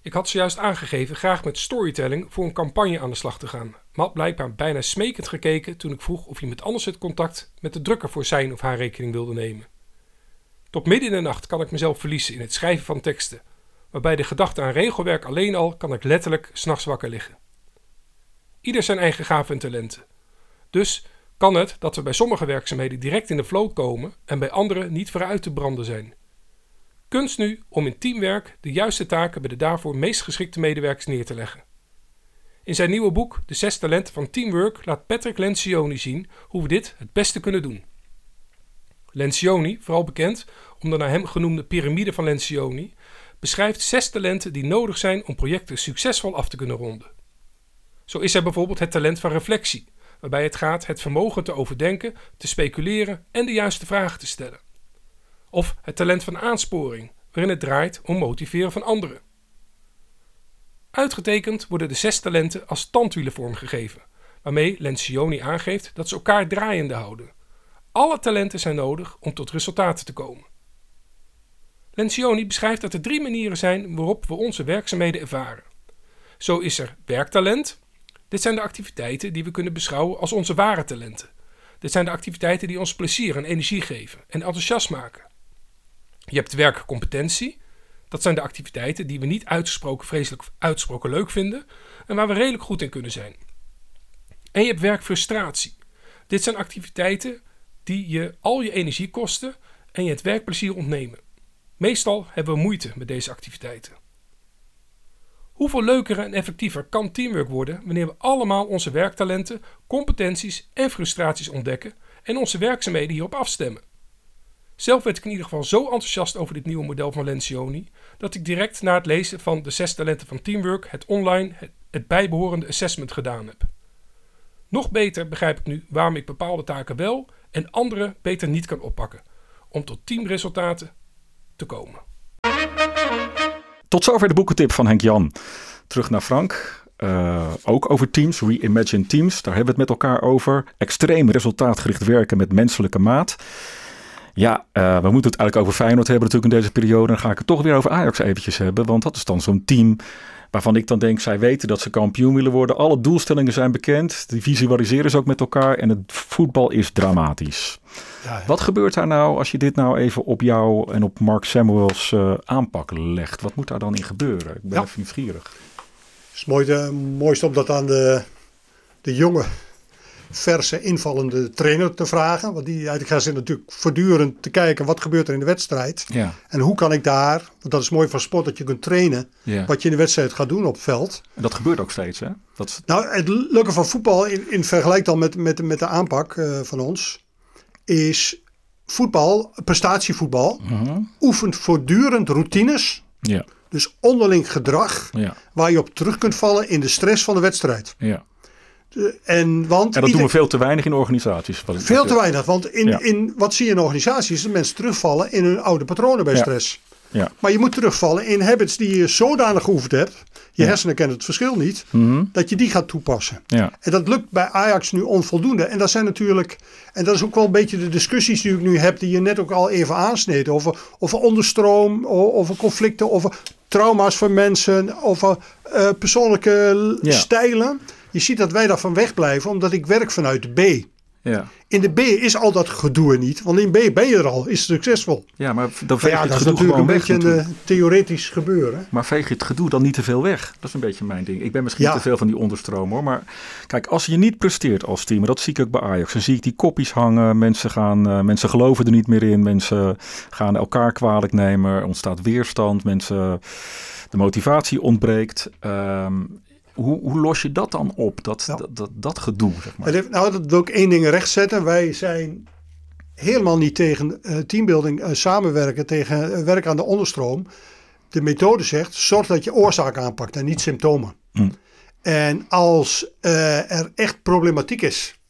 S4: Ik had zojuist aangegeven graag met storytelling voor een campagne aan de slag te gaan, maar had blijkbaar bijna smekend gekeken toen ik vroeg of iemand anders het contact met de drukker voor zijn of haar rekening wilde nemen. Tot midden in de nacht kan ik mezelf verliezen in het schrijven van teksten, waarbij de gedachte aan regelwerk alleen al kan ik letterlijk s'nachts wakker liggen. Ieder zijn eigen gaven en talenten. Dus kan het dat we bij sommige werkzaamheden direct in de flow komen en bij andere niet vooruit te branden zijn. Kunst nu om in teamwerk de juiste taken bij de daarvoor meest geschikte medewerkers neer te leggen. In zijn nieuwe boek De zes talenten van teamwork laat Patrick Lencioni zien hoe we dit het beste kunnen doen. Lencioni, vooral bekend om de naar hem genoemde piramide van Lencioni, beschrijft zes talenten die nodig zijn om projecten succesvol af te kunnen ronden. Zo is er bijvoorbeeld het talent van reflectie, waarbij het gaat het vermogen te overdenken, te speculeren en de juiste vragen te stellen. Of het talent van aansporing, waarin het draait om motiveren van anderen. Uitgetekend worden de zes talenten als tandwielen vormgegeven, waarmee Lencioni aangeeft dat ze elkaar draaiende houden. Alle talenten zijn nodig om tot resultaten te komen. Lencioni beschrijft dat er drie manieren zijn waarop we onze werkzaamheden ervaren. Zo is er werktalent. Dit zijn de activiteiten die we kunnen beschouwen als onze ware talenten. Dit zijn de activiteiten die ons plezier en energie geven en enthousiast maken. Je hebt werkcompetentie. Dat zijn de activiteiten die we niet uitgesproken vreselijk uitgesproken leuk vinden en waar we redelijk goed in kunnen zijn. En je hebt werkfrustratie. Dit zijn activiteiten die je al je energie kosten en je het werkplezier ontnemen. Meestal hebben we moeite met deze activiteiten. Hoeveel leuker en effectiever kan teamwork worden wanneer we allemaal onze werktalenten, competenties en frustraties ontdekken en onze werkzaamheden hierop afstemmen? Zelf werd ik in ieder geval zo enthousiast over dit nieuwe model van Lencioni dat ik direct na het lezen van de zes talenten van teamwork het online het, het bijbehorende assessment gedaan heb. Nog beter begrijp ik nu waarom ik bepaalde taken wel en andere beter niet kan oppakken om tot teamresultaten te komen.
S2: Tot zover de boekentip van Henk Jan. Terug naar Frank. Uh, ook over teams, reimagine teams. Daar hebben we het met elkaar over. Extreem resultaatgericht werken met menselijke maat. Ja, uh, we moeten het eigenlijk over Feyenoord hebben natuurlijk in deze periode. Dan ga ik het toch weer over Ajax eventjes hebben. Want dat is dan zo'n team waarvan ik dan denk, zij weten dat ze kampioen willen worden. Alle doelstellingen zijn bekend. Die visualiseren ze ook met elkaar. En het voetbal is dramatisch. Ja. Wat gebeurt daar nou als je dit nou even op jou en op Mark Samuels uh, aanpak legt? Wat moet daar dan in gebeuren? Ik ben ja. even nieuwsgierig.
S3: Het is mooi, de, mooiste om dat aan de, de jonge verse invallende trainer te vragen. Want die eigenlijk gaat zitten natuurlijk voortdurend te kijken wat gebeurt er in de wedstrijd.
S2: Ja.
S3: En hoe kan ik daar, want dat is mooi van sport dat je kunt trainen,
S2: ja.
S3: wat je in de wedstrijd gaat doen op het veld.
S2: En dat gebeurt ook steeds hè? Dat...
S3: Nou het leuke van voetbal in, in vergelijk dan met, met, met de aanpak uh, van ons, is voetbal, prestatievoetbal,
S2: uh -huh.
S3: oefent voortdurend routines.
S2: Ja.
S3: Dus onderling gedrag
S2: ja.
S3: waar je op terug kunt vallen in de stress van de wedstrijd.
S2: Ja.
S3: En, want
S2: en dat doen we veel te weinig in organisaties.
S3: Veel te weinig, want in, ja. in, wat zie je in organisaties? Dat mensen terugvallen in hun oude patronen bij stress.
S2: Ja.
S3: Maar je moet terugvallen in habits die je zodanig geoefend hebt. Je hersenen kennen het verschil niet.
S2: Mm -hmm.
S3: Dat je die gaat toepassen.
S2: Ja.
S3: En dat lukt bij Ajax nu onvoldoende. En dat zijn natuurlijk. En dat is ook wel een beetje de discussies die ik nu heb. Die je net ook al even aansneed. Over, over onderstroom. Over conflicten. Over trauma's van mensen. Over uh, persoonlijke
S2: Ja.
S3: stijlen. Je ziet dat wij daarvan wegblijven. Omdat ik werk vanuit de B.
S2: Ja.
S3: In de B is al dat gedoe niet. Want in B ben je er al. Is succesvol.
S2: ja, maar dan veeg je
S3: ja,
S2: het
S3: dat is
S2: gedoe
S3: natuurlijk een
S2: gewoon
S3: beetje een uh, theoretisch gebeuren.
S2: Maar veeg je het gedoe dan niet te veel weg? Dat is een beetje mijn ding. Ik ben misschien
S3: Ja.
S2: te veel van die onderstroom hoor. Maar kijk, als je niet presteert als team, dat zie ik ook bij Ajax. Dan zie ik die kopjes hangen. Mensen, gaan, uh, mensen geloven er niet meer in. Mensen gaan elkaar kwalijk nemen. Er ontstaat weerstand. Mensen, de motivatie ontbreekt. Um, hoe, hoe, los je dat dan op? Dat, dat, dat, dat, gedoe, zeg maar.
S3: Nou, dat wil ik één ding rechtzetten. Wij zijn helemaal niet tegen uh, teambuilding, uh, samenwerken, tegen uh, werk aan de onderstroom. De methode zegt, zorg dat je oorzaak aanpakt en niet symptomen.
S2: Hm.
S3: En als er echt problematiek is,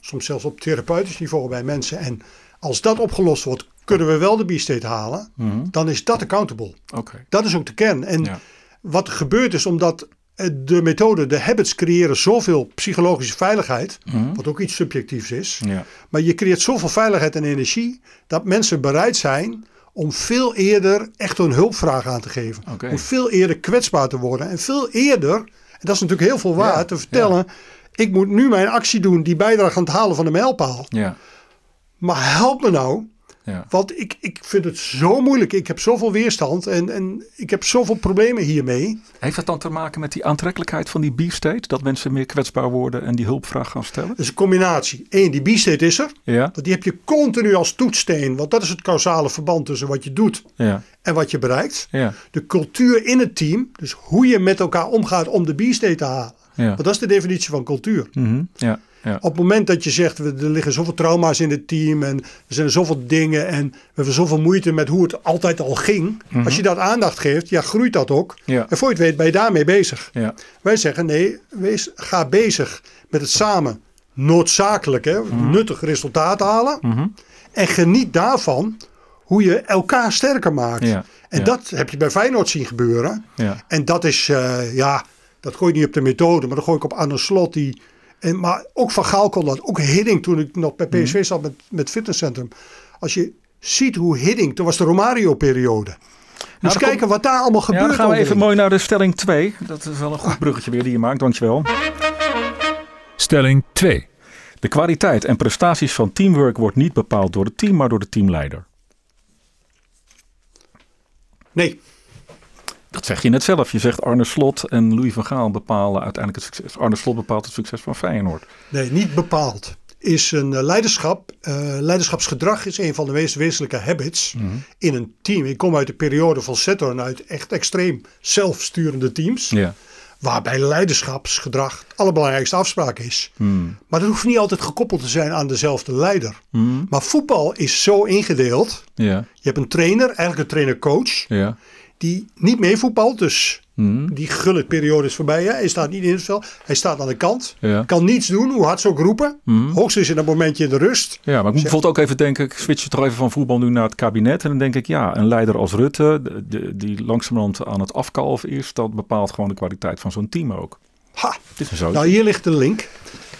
S3: soms zelfs op therapeutisch niveau bij mensen, en Als dat opgelost wordt, kunnen we wel de B-state halen.
S2: Mhm.
S3: Dan is dat accountable. Dat is ook de kern. En
S2: Ja.
S3: wat er gebeurt is omdat eh, de methode, de habits creëren zoveel psychologische veiligheid.
S2: Mhm.
S3: Wat ook iets subjectiefs is.
S2: Ja.
S3: Maar je creëert zoveel veiligheid en energie dat mensen bereid zijn om veel eerder echt een hulpvraag aan te geven. Om veel eerder kwetsbaar te worden. En veel eerder, en dat is natuurlijk heel veel waard,
S2: Ja,
S3: te vertellen. Ik moet nu mijn actie doen die bijdraagt aan het halen van de mijlpaal.
S2: Ja.
S3: Maar help me nou.
S2: Ja.
S3: Want ik, ik vind het zo moeilijk. Ik heb zoveel weerstand en, en ik heb zoveel problemen hiermee.
S2: Heeft dat dan te maken met die aantrekkelijkheid van die B-state? Dat mensen meer kwetsbaar worden en die hulpvraag gaan stellen?
S3: Dat is een combinatie. Eén, die B-state is er.
S2: Ja.
S3: Want die heb je continu als toetssteen. Want dat is het causale verband tussen wat je doet
S2: Ja.
S3: en wat je bereikt.
S2: Ja.
S3: De cultuur in het team. Dus hoe je met elkaar omgaat om de B-state te halen.
S2: Ja.
S3: Want dat is de definitie van cultuur.
S2: Mhm. Ja. Ja.
S3: Op het moment dat je zegt, we- er liggen zoveel trauma's in het team en er zijn zoveel dingen en we hebben zoveel moeite met hoe het altijd al ging. Als je dat aandacht geeft, ja, groeit dat ook.
S2: Mhm. Ja.
S3: En voor je het weet ben je daarmee bezig.
S2: Ja.
S3: Wij zeggen nee, wees, ga bezig met het samen noodzakelijk, hè,
S2: Mhm.
S3: nuttig resultaat halen. En geniet daarvan hoe je elkaar sterker maakt. En dat heb je bij Feyenoord zien gebeuren.
S2: Ja.
S3: En dat is, eh, ja, dat gooi ik niet op de methode, maar dat gooi ik op Arne Slot. Die, en, maar ook Van Gaal kon dat. Ook Hidding toen ik nog bij
S2: Mhm.
S3: PSV zat met, met fitnesscentrum. Als je ziet hoe Hidding, toen was de Romario-periode. Moet
S2: dan
S3: eens kijken wat daar allemaal
S2: Ja,
S3: gebeurt.
S2: dan gaan we even mooi naar de stelling 2. Dat is wel een goed bruggetje weer die je maakt, dankjewel.
S1: Stelling 2.
S2: De kwaliteit en prestaties van teamwork wordt niet bepaald door het team, maar door de teamleider.
S3: Nee,
S2: Dat zeg je net zelf. Je zegt Arne Slot en Louis van Gaal bepalen uiteindelijk het succes. Arne Slot bepaalt het succes van Feyenoord.
S3: nee, niet bepaald. Is een eh, leiderschap. eh, leiderschapsgedrag is een van de meest wezenlijke habits
S2: Mhm.
S3: in een team. Ik kom uit de periode van Saturn uit echt extreem zelfsturende teams.
S2: Ja.
S3: Waarbij leiderschapsgedrag het allerbelangrijkste afspraak is. Maar dat hoeft niet altijd gekoppeld te zijn aan dezelfde leider. Maar voetbal is zo ingedeeld.
S2: Ja.
S3: Je hebt een trainer, eigenlijk een trainer-coach,
S2: Ja.
S3: Die niet meevoetbalt. Dus
S2: Mhm.
S3: die gulle periode is voorbij. Hè? Hij staat niet in het veld, hij staat aan de kant.
S2: Ja.
S3: Kan niets doen, hoe hard ze ook roepen. Hoogstens in een momentje in de rust.
S2: Ja, maar ik moet bijvoorbeeld ook even denken, ik switch toch even van voetbal nu naar het kabinet. En dan denk ik, ja, een leider als Rutte, de- de- die langzamerhand aan het afkalven is, dat bepaalt gewoon de kwaliteit van zo'n team ook.
S3: Ha,
S2: Dit is zo.
S3: Nou, hier ligt de link.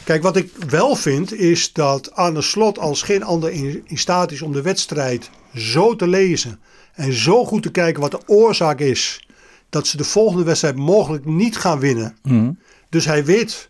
S3: Kijk, wat ik wel vind is dat Arne Slot als geen ander in, in staat is om de wedstrijd zo te lezen en zo goed te kijken wat de oorzaak is dat ze de volgende wedstrijd mogelijk niet gaan winnen.
S2: Mhm.
S3: Dus hij weet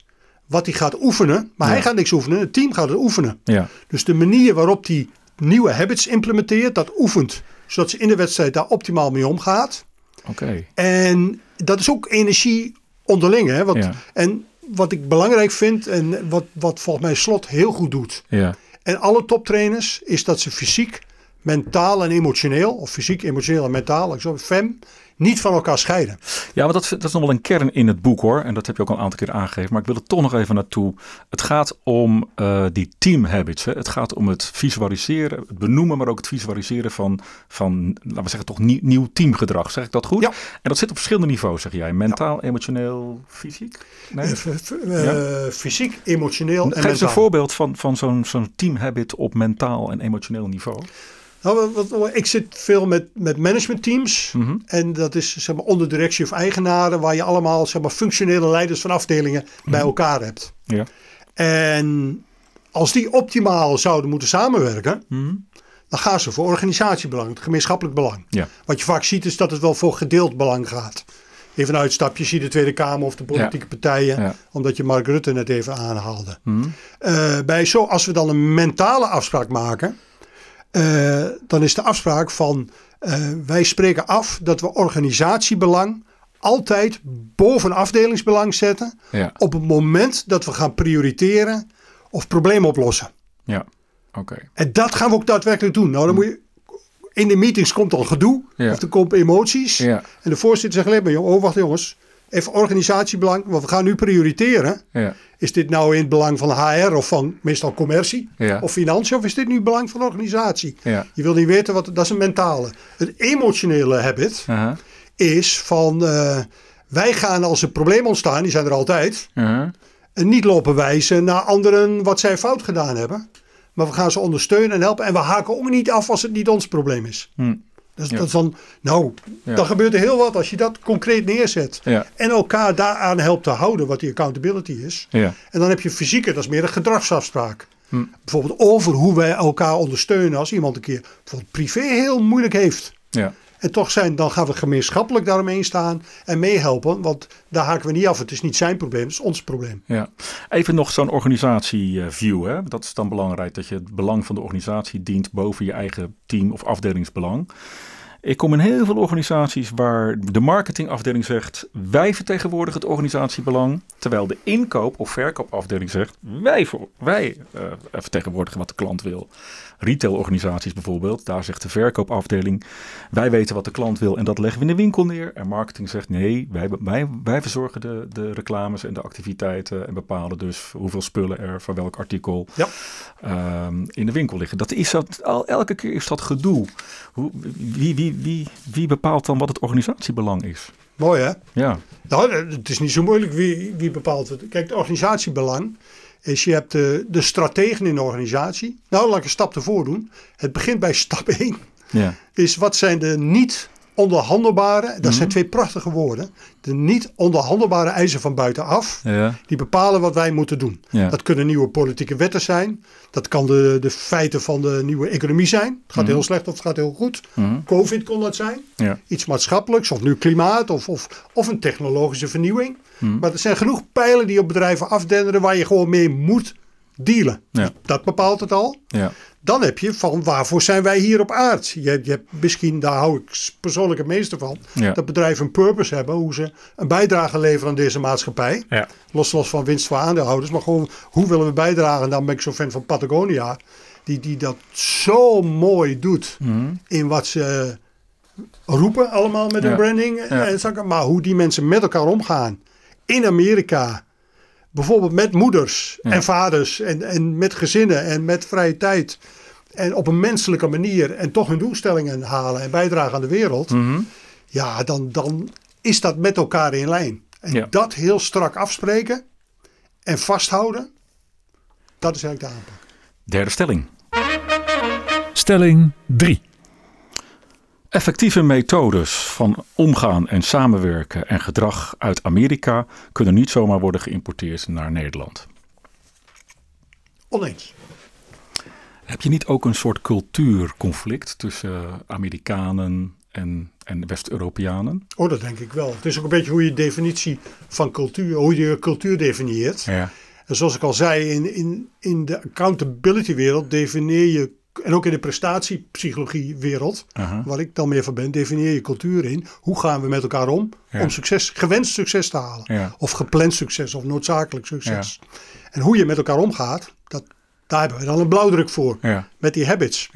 S3: wat hij gaat oefenen, maar hij gaat niks oefenen. Het team gaat het oefenen.
S2: Ja.
S3: Dus de manier waarop hij nieuwe habits implementeert, dat oefent, zodat ze in de wedstrijd daar optimaal mee omgaat.
S2: Oké.
S3: En dat is ook energie onderling. Hè? Wat,
S2: Ja.
S3: En wat ik belangrijk vind en wat, wat volgens mij Slot heel goed doet.
S2: Ja.
S3: En alle toptrainers is dat ze fysiek, mentaal en emotioneel, of fysiek, emotioneel en mentaal, zo, fem, niet van elkaar scheiden.
S2: Ja, maar dat, dat is nog wel een kern in het boek hoor. En dat heb je ook al een aantal keer aangegeven. Maar ik wil er toch nog even naartoe. Het gaat om eh, die team habits. Hè. Het gaat om het visualiseren, het benoemen, maar ook het visualiseren van, van laten we zeggen, toch nieuw, nieuw teamgedrag. Zeg ik dat goed?
S3: Ja.
S2: En dat zit op verschillende niveaus, zeg jij. Mentaal, emotioneel, fysiek? Nee?
S3: Eh, eh, Fysiek, emotioneel en
S2: Geef eens een
S3: mentaal.
S2: voorbeeld van, van zo'n zo'n teamhabit op mentaal en emotioneel niveau.
S3: Nou, wat, wat- ik zit veel met, met managementteams.
S2: Mhm.
S3: En dat is zeg maar, onder directie of eigenaren, waar je allemaal zeg maar, functionele leiders van afdelingen bij
S2: Mhm.
S3: elkaar hebt.
S2: Ja.
S3: En als die optimaal zouden moeten samenwerken,
S2: Mhm.
S3: dan gaan ze voor organisatiebelang, het gemeenschappelijk belang.
S2: Ja.
S3: Wat je vaak ziet is dat het wel voor gedeeld belang gaat. Even een uitstapje, zie de Tweede Kamer of de politieke partijen,
S2: Ja.
S3: omdat je Mark Rutte net even aanhaalde. Eh, bij zo, als we dan een mentale afspraak maken, eh, dan is de afspraak van eh, wij spreken af dat we organisatiebelang altijd boven afdelingsbelang zetten
S2: Ja.
S3: op het moment dat we gaan prioriteren of problemen oplossen.
S2: Ja. Oké.
S3: En dat gaan we ook daadwerkelijk doen. Nou, dan moet je. In de meetings komt al gedoe.
S2: Ja.
S3: Of er komt emoties.
S2: Ja.
S3: En de voorzitter zegt alleen maar: oh, wacht jongens. Even organisatiebelang. Want we gaan nu prioriteren.
S2: Ja.
S3: Is dit nou in het belang van HR of van meestal commercie?
S2: Ja.
S3: Of financiën? Of is dit nu het belang van de organisatie?
S2: Ja.
S3: Je wil niet weten wat. Dat is een mentale. Het emotionele habit is van. eh, wij gaan als er problemen ontstaan, die zijn er altijd. En niet lopen wijzen naar anderen wat zij fout gedaan hebben. Maar we gaan ze ondersteunen en helpen. En we haken ook niet af als het niet ons probleem is.
S2: Hm.
S3: Dus
S2: Ja.
S3: dat nou,
S2: Ja.
S3: dan gebeurt er heel wat als je dat concreet neerzet.
S2: Ja.
S3: En elkaar daaraan helpt te houden wat die accountability is.
S2: Ja.
S3: En dan heb je fysieke, dat is meer een gedragsafspraak.
S2: Hm.
S3: Bijvoorbeeld over hoe wij elkaar ondersteunen als iemand een keer bijvoorbeeld privé heel moeilijk heeft. En toch zijn, dan gaan we gemeenschappelijk daaromheen staan en meehelpen. Want daar haken we niet af. Het is niet zijn probleem, het is ons probleem.
S2: Ja. Even nog zo'n organisatieview. Hè? Dat is dan belangrijk dat je het belang van de organisatie dient boven je eigen team of afdelingsbelang. Ik kom in heel veel organisaties waar de marketingafdeling zegt: wij vertegenwoordigen het organisatiebelang. Terwijl de inkoop- of verkoopafdeling zegt: wij, voor, wij eh, vertegenwoordigen wat de klant wil. Retailorganisaties bijvoorbeeld, daar zegt de verkoopafdeling: wij weten wat de klant wil en dat leggen we in de winkel neer. En marketing zegt: nee, wij, wij, wij verzorgen de, de reclames en de activiteiten en bepalen dus hoeveel spullen er voor welk artikel
S3: Ja.
S2: ehm, in de winkel liggen. Dat is dat, al, elke keer is dat gedoe. Hoe, wie, wie, wie, wie bepaalt dan wat het organisatiebelang is?
S3: Mooi hè?
S2: Ja,
S3: Nou, het is niet zo moeilijk wie, wie bepaalt het. Kijk, het organisatiebelang is je hebt de, de strategen in de organisatie. Nou, laat ik een stap ervoor doen. Het begint bij stap 1.
S2: ja,
S3: Is wat zijn de niet onderhandelbare, dat zijn twee prachtige woorden. De niet onderhandelbare eisen van buitenaf.
S2: ja,
S3: Die bepalen wat wij moeten doen.
S2: Ja.
S3: Dat kunnen nieuwe politieke wetten zijn. Dat kan de, de feiten van de nieuwe economie zijn. Het gaat heel slecht of het gaat heel goed.
S2: Mhm.
S3: Covid kon dat zijn.
S2: ja,
S3: Iets maatschappelijks of nu klimaat of, of, of een technologische vernieuwing.
S2: Mhm.
S3: Maar er zijn genoeg pijlen die op bedrijven afdenderen waar je gewoon mee moet dealen.
S2: Ja.
S3: Dat bepaalt het al.
S2: ja,
S3: Dan heb je van waarvoor zijn wij hier op aard? Je, hebt- je hebt misschien, daar hou ik persoonlijk het meeste van,
S2: Ja.
S3: dat bedrijven een purpose hebben, hoe ze een bijdrage leveren aan deze maatschappij. Los, los van winst voor aandeelhouders, maar gewoon hoe willen we bijdragen? En dan ben ik zo fan van Patagonia, die, die dat zo mooi doet
S2: Mhm.
S3: in wat ze roepen allemaal met hun branding. En maar hoe die mensen met elkaar omgaan in Amerika. Bijvoorbeeld met moeders
S2: Ja.
S3: en vaders en, en met gezinnen en met vrije tijd. En op een menselijke manier en toch hun doelstellingen halen en bijdragen aan de wereld.
S2: Mhm.
S3: Ja, dan, dan is dat met elkaar in lijn. En
S2: Ja.
S3: dat heel strak afspreken en vasthouden, dat is eigenlijk de aanpak.
S2: Derde stelling.
S1: Stelling 3.
S2: Effectieve methodes van omgaan en samenwerken en gedrag uit Amerika kunnen niet zomaar worden geïmporteerd naar Nederland.
S3: Oneens.
S2: Heb je niet ook een soort cultuurconflict tussen Amerikanen en, en West-Europeanen?
S3: Oh, dat denk ik wel. Het is ook een beetje hoe je definitie van cultuur, hoe je cultuur definieert.
S2: Ja.
S3: En zoals ik al zei, in, in, in de accountability wereld definieer je, en ook in de prestatiepsychologie wereld, waar ik dan meer van ben, definieer je cultuur in. Hoe gaan we met elkaar om
S2: Ja.
S3: om succes, gewenst succes te halen?
S2: Ja.
S3: Of gepland succes of noodzakelijk succes. En hoe je met elkaar omgaat, dat, daar hebben we dan een blauwdruk voor. Met die habits.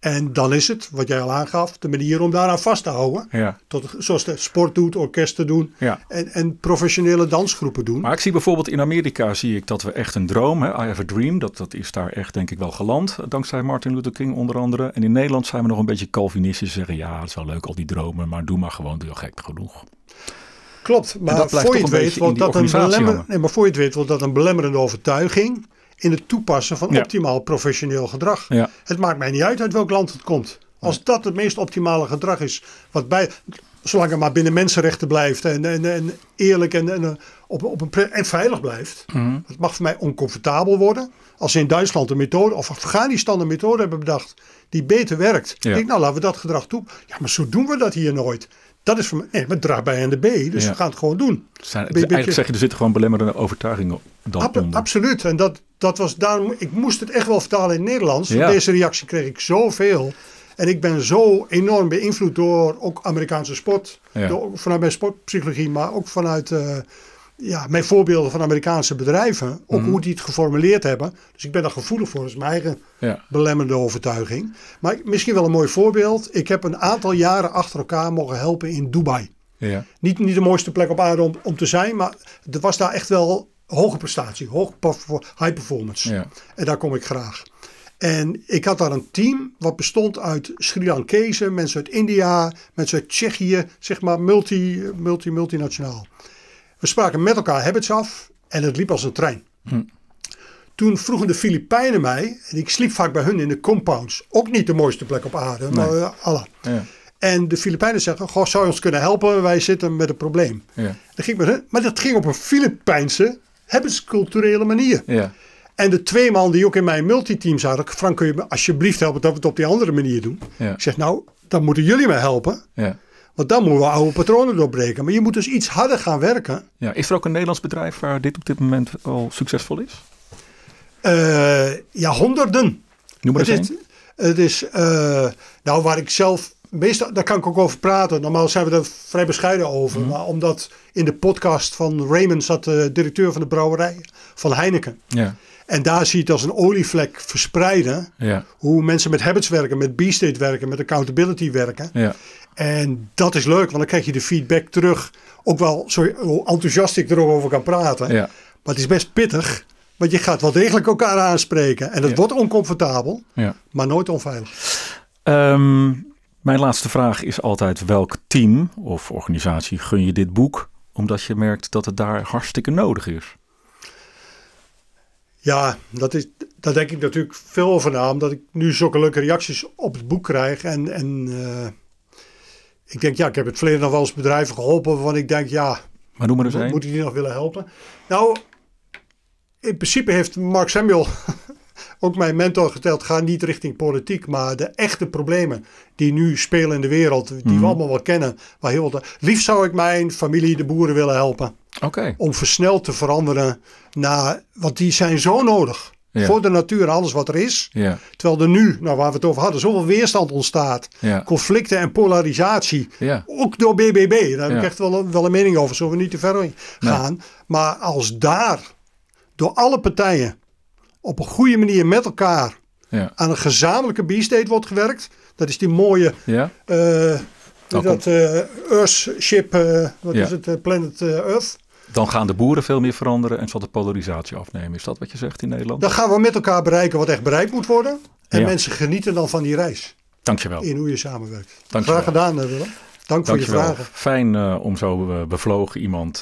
S3: En dan is het, wat jij al aangaf, de manier om daaraan vast te houden.
S2: Ja.
S3: Tot, zoals de sport doet, orkesten doen
S2: Ja.
S3: en, en professionele dansgroepen doen.
S2: Maar ik zie bijvoorbeeld in Amerika zie ik dat we echt een droom, hè, I have a dream, dat, dat is daar echt denk ik wel geland, dankzij Martin Luther King onder andere. En in Nederland zijn we nog een beetje Calvinistisch, zeggen ja, het is wel leuk al die dromen, maar doe maar gewoon, doe gek genoeg.
S3: Klopt, maar voor je het weet wordt dat een belemmer, nee, maar voor je het weet wordt dat een belemmerende overtuiging in het toepassen van
S2: Ja.
S3: optimaal professioneel gedrag.
S2: Ja.
S3: Het maakt mij niet uit uit welk land het komt. Als dat het meest optimale gedrag is, wat bij, zolang het maar binnen mensenrechten blijft en, en, en eerlijk en, en, eh, op, op een en veilig blijft.
S2: Mhm.
S3: Het mag voor mij oncomfortabel worden. Als ze in Duitsland een methode of Afghanistan een methode hebben bedacht die beter werkt.
S2: Ja.
S3: Ik denk, nou laten we dat gedrag toe. Ja, maar zo doen we dat hier nooit. Dat is voor mij, nee, maar het draagt bij aan de B, dus
S2: Ja.
S3: we gaan het gewoon doen.
S2: Zijn,
S3: Beetje-
S2: eigenlijk zeg je, er zitten gewoon belemmerende overtuigingen dan
S3: Ab-
S2: onder.
S3: absoluut. En dat, dat was daarom, ik moest het echt wel vertalen in het Nederlands.
S2: Ja.
S3: Deze reactie kreeg ik zoveel. En ik ben zo enorm beïnvloed door ook Amerikaanse sport.
S2: Ja.
S3: Door, vanuit mijn sportpsychologie, maar ook vanuit eh, ja, mijn voorbeelden van Amerikaanse bedrijven. Ook
S2: Mhm.
S3: hoe die het geformuleerd hebben. Dus ik ben daar gevoelig voor. Dat is mijn eigen
S2: Ja.
S3: belemmerende overtuiging. Maar misschien wel een mooi voorbeeld. Ik heb een aantal jaren achter elkaar mogen helpen in Dubai.
S2: Ja.
S3: Niet, niet de mooiste plek op aarde om, om te zijn, maar er was daar echt wel hoge prestatie, hoog high performance.
S2: Ja.
S3: En daar kom ik graag. En ik had daar een team wat bestond uit Sri Lankezen, mensen uit India, mensen uit Tsjechië, zeg maar multi, multi, multinationaal. We spraken met elkaar habits af en het liep als een trein.
S2: Hm.
S3: toen vroegen de Filipijnen mij, en ik sliep vaak bij hun in de compounds, ook niet de mooiste plek op aarde, maar uh, Allah.
S2: Ja.
S3: En de Filipijnen zeggen, goh, zou je ons kunnen helpen? Wij zitten met een probleem.
S2: Ja.
S3: Dan ging ik met hun, maar dat ging op een Filipijnse, culturele manier.
S2: Ja.
S3: En de twee man die ook in mijn multiteam zaten, Frank, kun je me alsjeblieft helpen dat we het op die andere manier doen?
S2: Ja.
S3: Ik zeg, nou, dan moeten jullie mij helpen.
S2: Ja.
S3: Want dan moeten we oude patronen doorbreken. Maar je moet dus iets harder gaan werken.
S2: Ja. Is er ook een Nederlands bedrijf waar dit op dit moment al succesvol is?
S3: Uh, ja, honderden.
S2: Noem maar
S3: het
S2: eens
S3: is, het is uh, nou waar ik zelf, meestal, daar kan ik ook over praten. Normaal zijn we er vrij bescheiden over.
S2: Mhm.
S3: Maar omdat in de podcast van Raymond zat de directeur van de brouwerij van Heineken.
S2: Ja.
S3: En daar zie je het als een olievlek verspreiden.
S2: Ja.
S3: Hoe mensen met habits werken, met B-state werken, met accountability werken.
S2: Ja.
S3: En dat is leuk, want dan krijg je de feedback terug. Ook wel zo enthousiast ik erover kan praten.
S2: Ja.
S3: Maar het is best pittig. Want je gaat wel degelijk elkaar aanspreken. En
S2: Ja.
S3: wordt oncomfortabel,
S2: Ja.
S3: maar nooit onveilig.
S2: Ehm, mijn laatste vraag is altijd: welk team of organisatie gun je dit boek? Omdat je merkt dat het daar hartstikke nodig is.
S3: Ja, dat is, daar denk ik natuurlijk veel over na. Omdat ik nu zulke leuke reacties op het boek krijg. En, en eh, ik denk, ja, ik heb het verleden nog wel eens bedrijven geholpen. Waarvan ik denk, ja,
S2: Maar noem maar eens
S3: Mo-
S2: één.
S3: Moet ik die nog willen helpen? Nou, in principe heeft Mark Samuel ook mijn mentor geteld. Ga niet richting politiek, maar de echte problemen die nu spelen in de wereld, die
S2: Mhm.
S3: we allemaal wel kennen. Waar heel wat, liefst zou ik mijn familie, de boeren willen helpen. Om versneld te veranderen naar, want die zijn zo nodig.
S2: Ja.
S3: Voor de natuur alles wat er is.
S2: Ja.
S3: Terwijl er nu, nou waar we het over hadden, zoveel weerstand ontstaat.
S2: Ja.
S3: Conflicten en polarisatie. Ook door BBB. Daar heb ik echt wel een, wel een mening over. Zullen we niet te ver gaan. Maar als daar door alle partijen op een goede manier met elkaar
S2: Ja.
S3: aan een gezamenlijke B-state wordt gewerkt. Dat is die mooie
S2: Ja. Dan
S3: dat eh Earthship, eh wat
S2: Ja.
S3: is het, Planet Earth.
S2: Dan gaan de boeren veel meer veranderen en zal de polarisatie afnemen. Is dat wat je zegt in Nederland?
S3: Dan gaan we met elkaar bereiken wat echt bereikt moet worden. En
S2: Ja.
S3: mensen genieten dan van die reis.
S2: Dankjewel.
S3: In hoe je samenwerkt.
S2: Dankjewel.
S3: Graag gedaan, Willem. Dank voor je vragen.
S2: Fijn om zo bevlogen iemand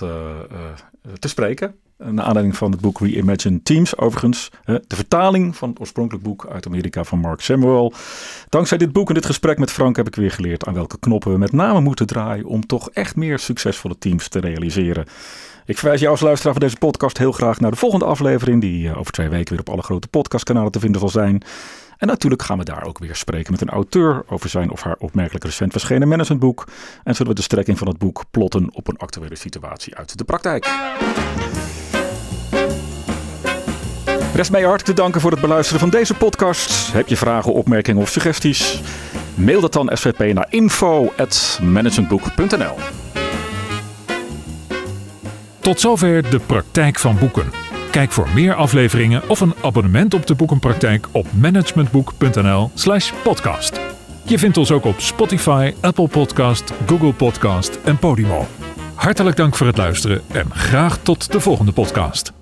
S2: te spreken. Naar aanleiding van het boek Reimagine Teams. Overigens, de vertaling van het oorspronkelijk boek uit Amerika van Mark Samuel. Dankzij dit boek en dit gesprek met Frank heb ik weer geleerd aan welke knoppen we met name moeten draaien om toch echt meer succesvolle teams te realiseren. Ik verwijs jou als luisteraar van deze podcast heel graag naar de volgende aflevering, die eh, over twee weken weer op alle grote podcastkanalen te vinden zal zijn. En natuurlijk gaan we daar ook weer spreken met een auteur over zijn of haar opmerkelijk recent verschenen managementboek. En zullen we de strekking van het boek plotten op een actuele situatie uit de praktijk. Rest mij hartelijk te danken voor het beluisteren van deze podcast. Heb je vragen, opmerkingen of suggesties? Mail dat dan SVP naar info.managementboek.nl
S1: Tot zover de praktijk van boeken. Kijk voor meer afleveringen of een abonnement op de boekenpraktijk op managementboek.nl/slash podcast. Je vindt ons ook op Spotify, Apple Podcast, Google Podcast en Podimo. Hartelijk dank voor het luisteren en graag tot de volgende podcast.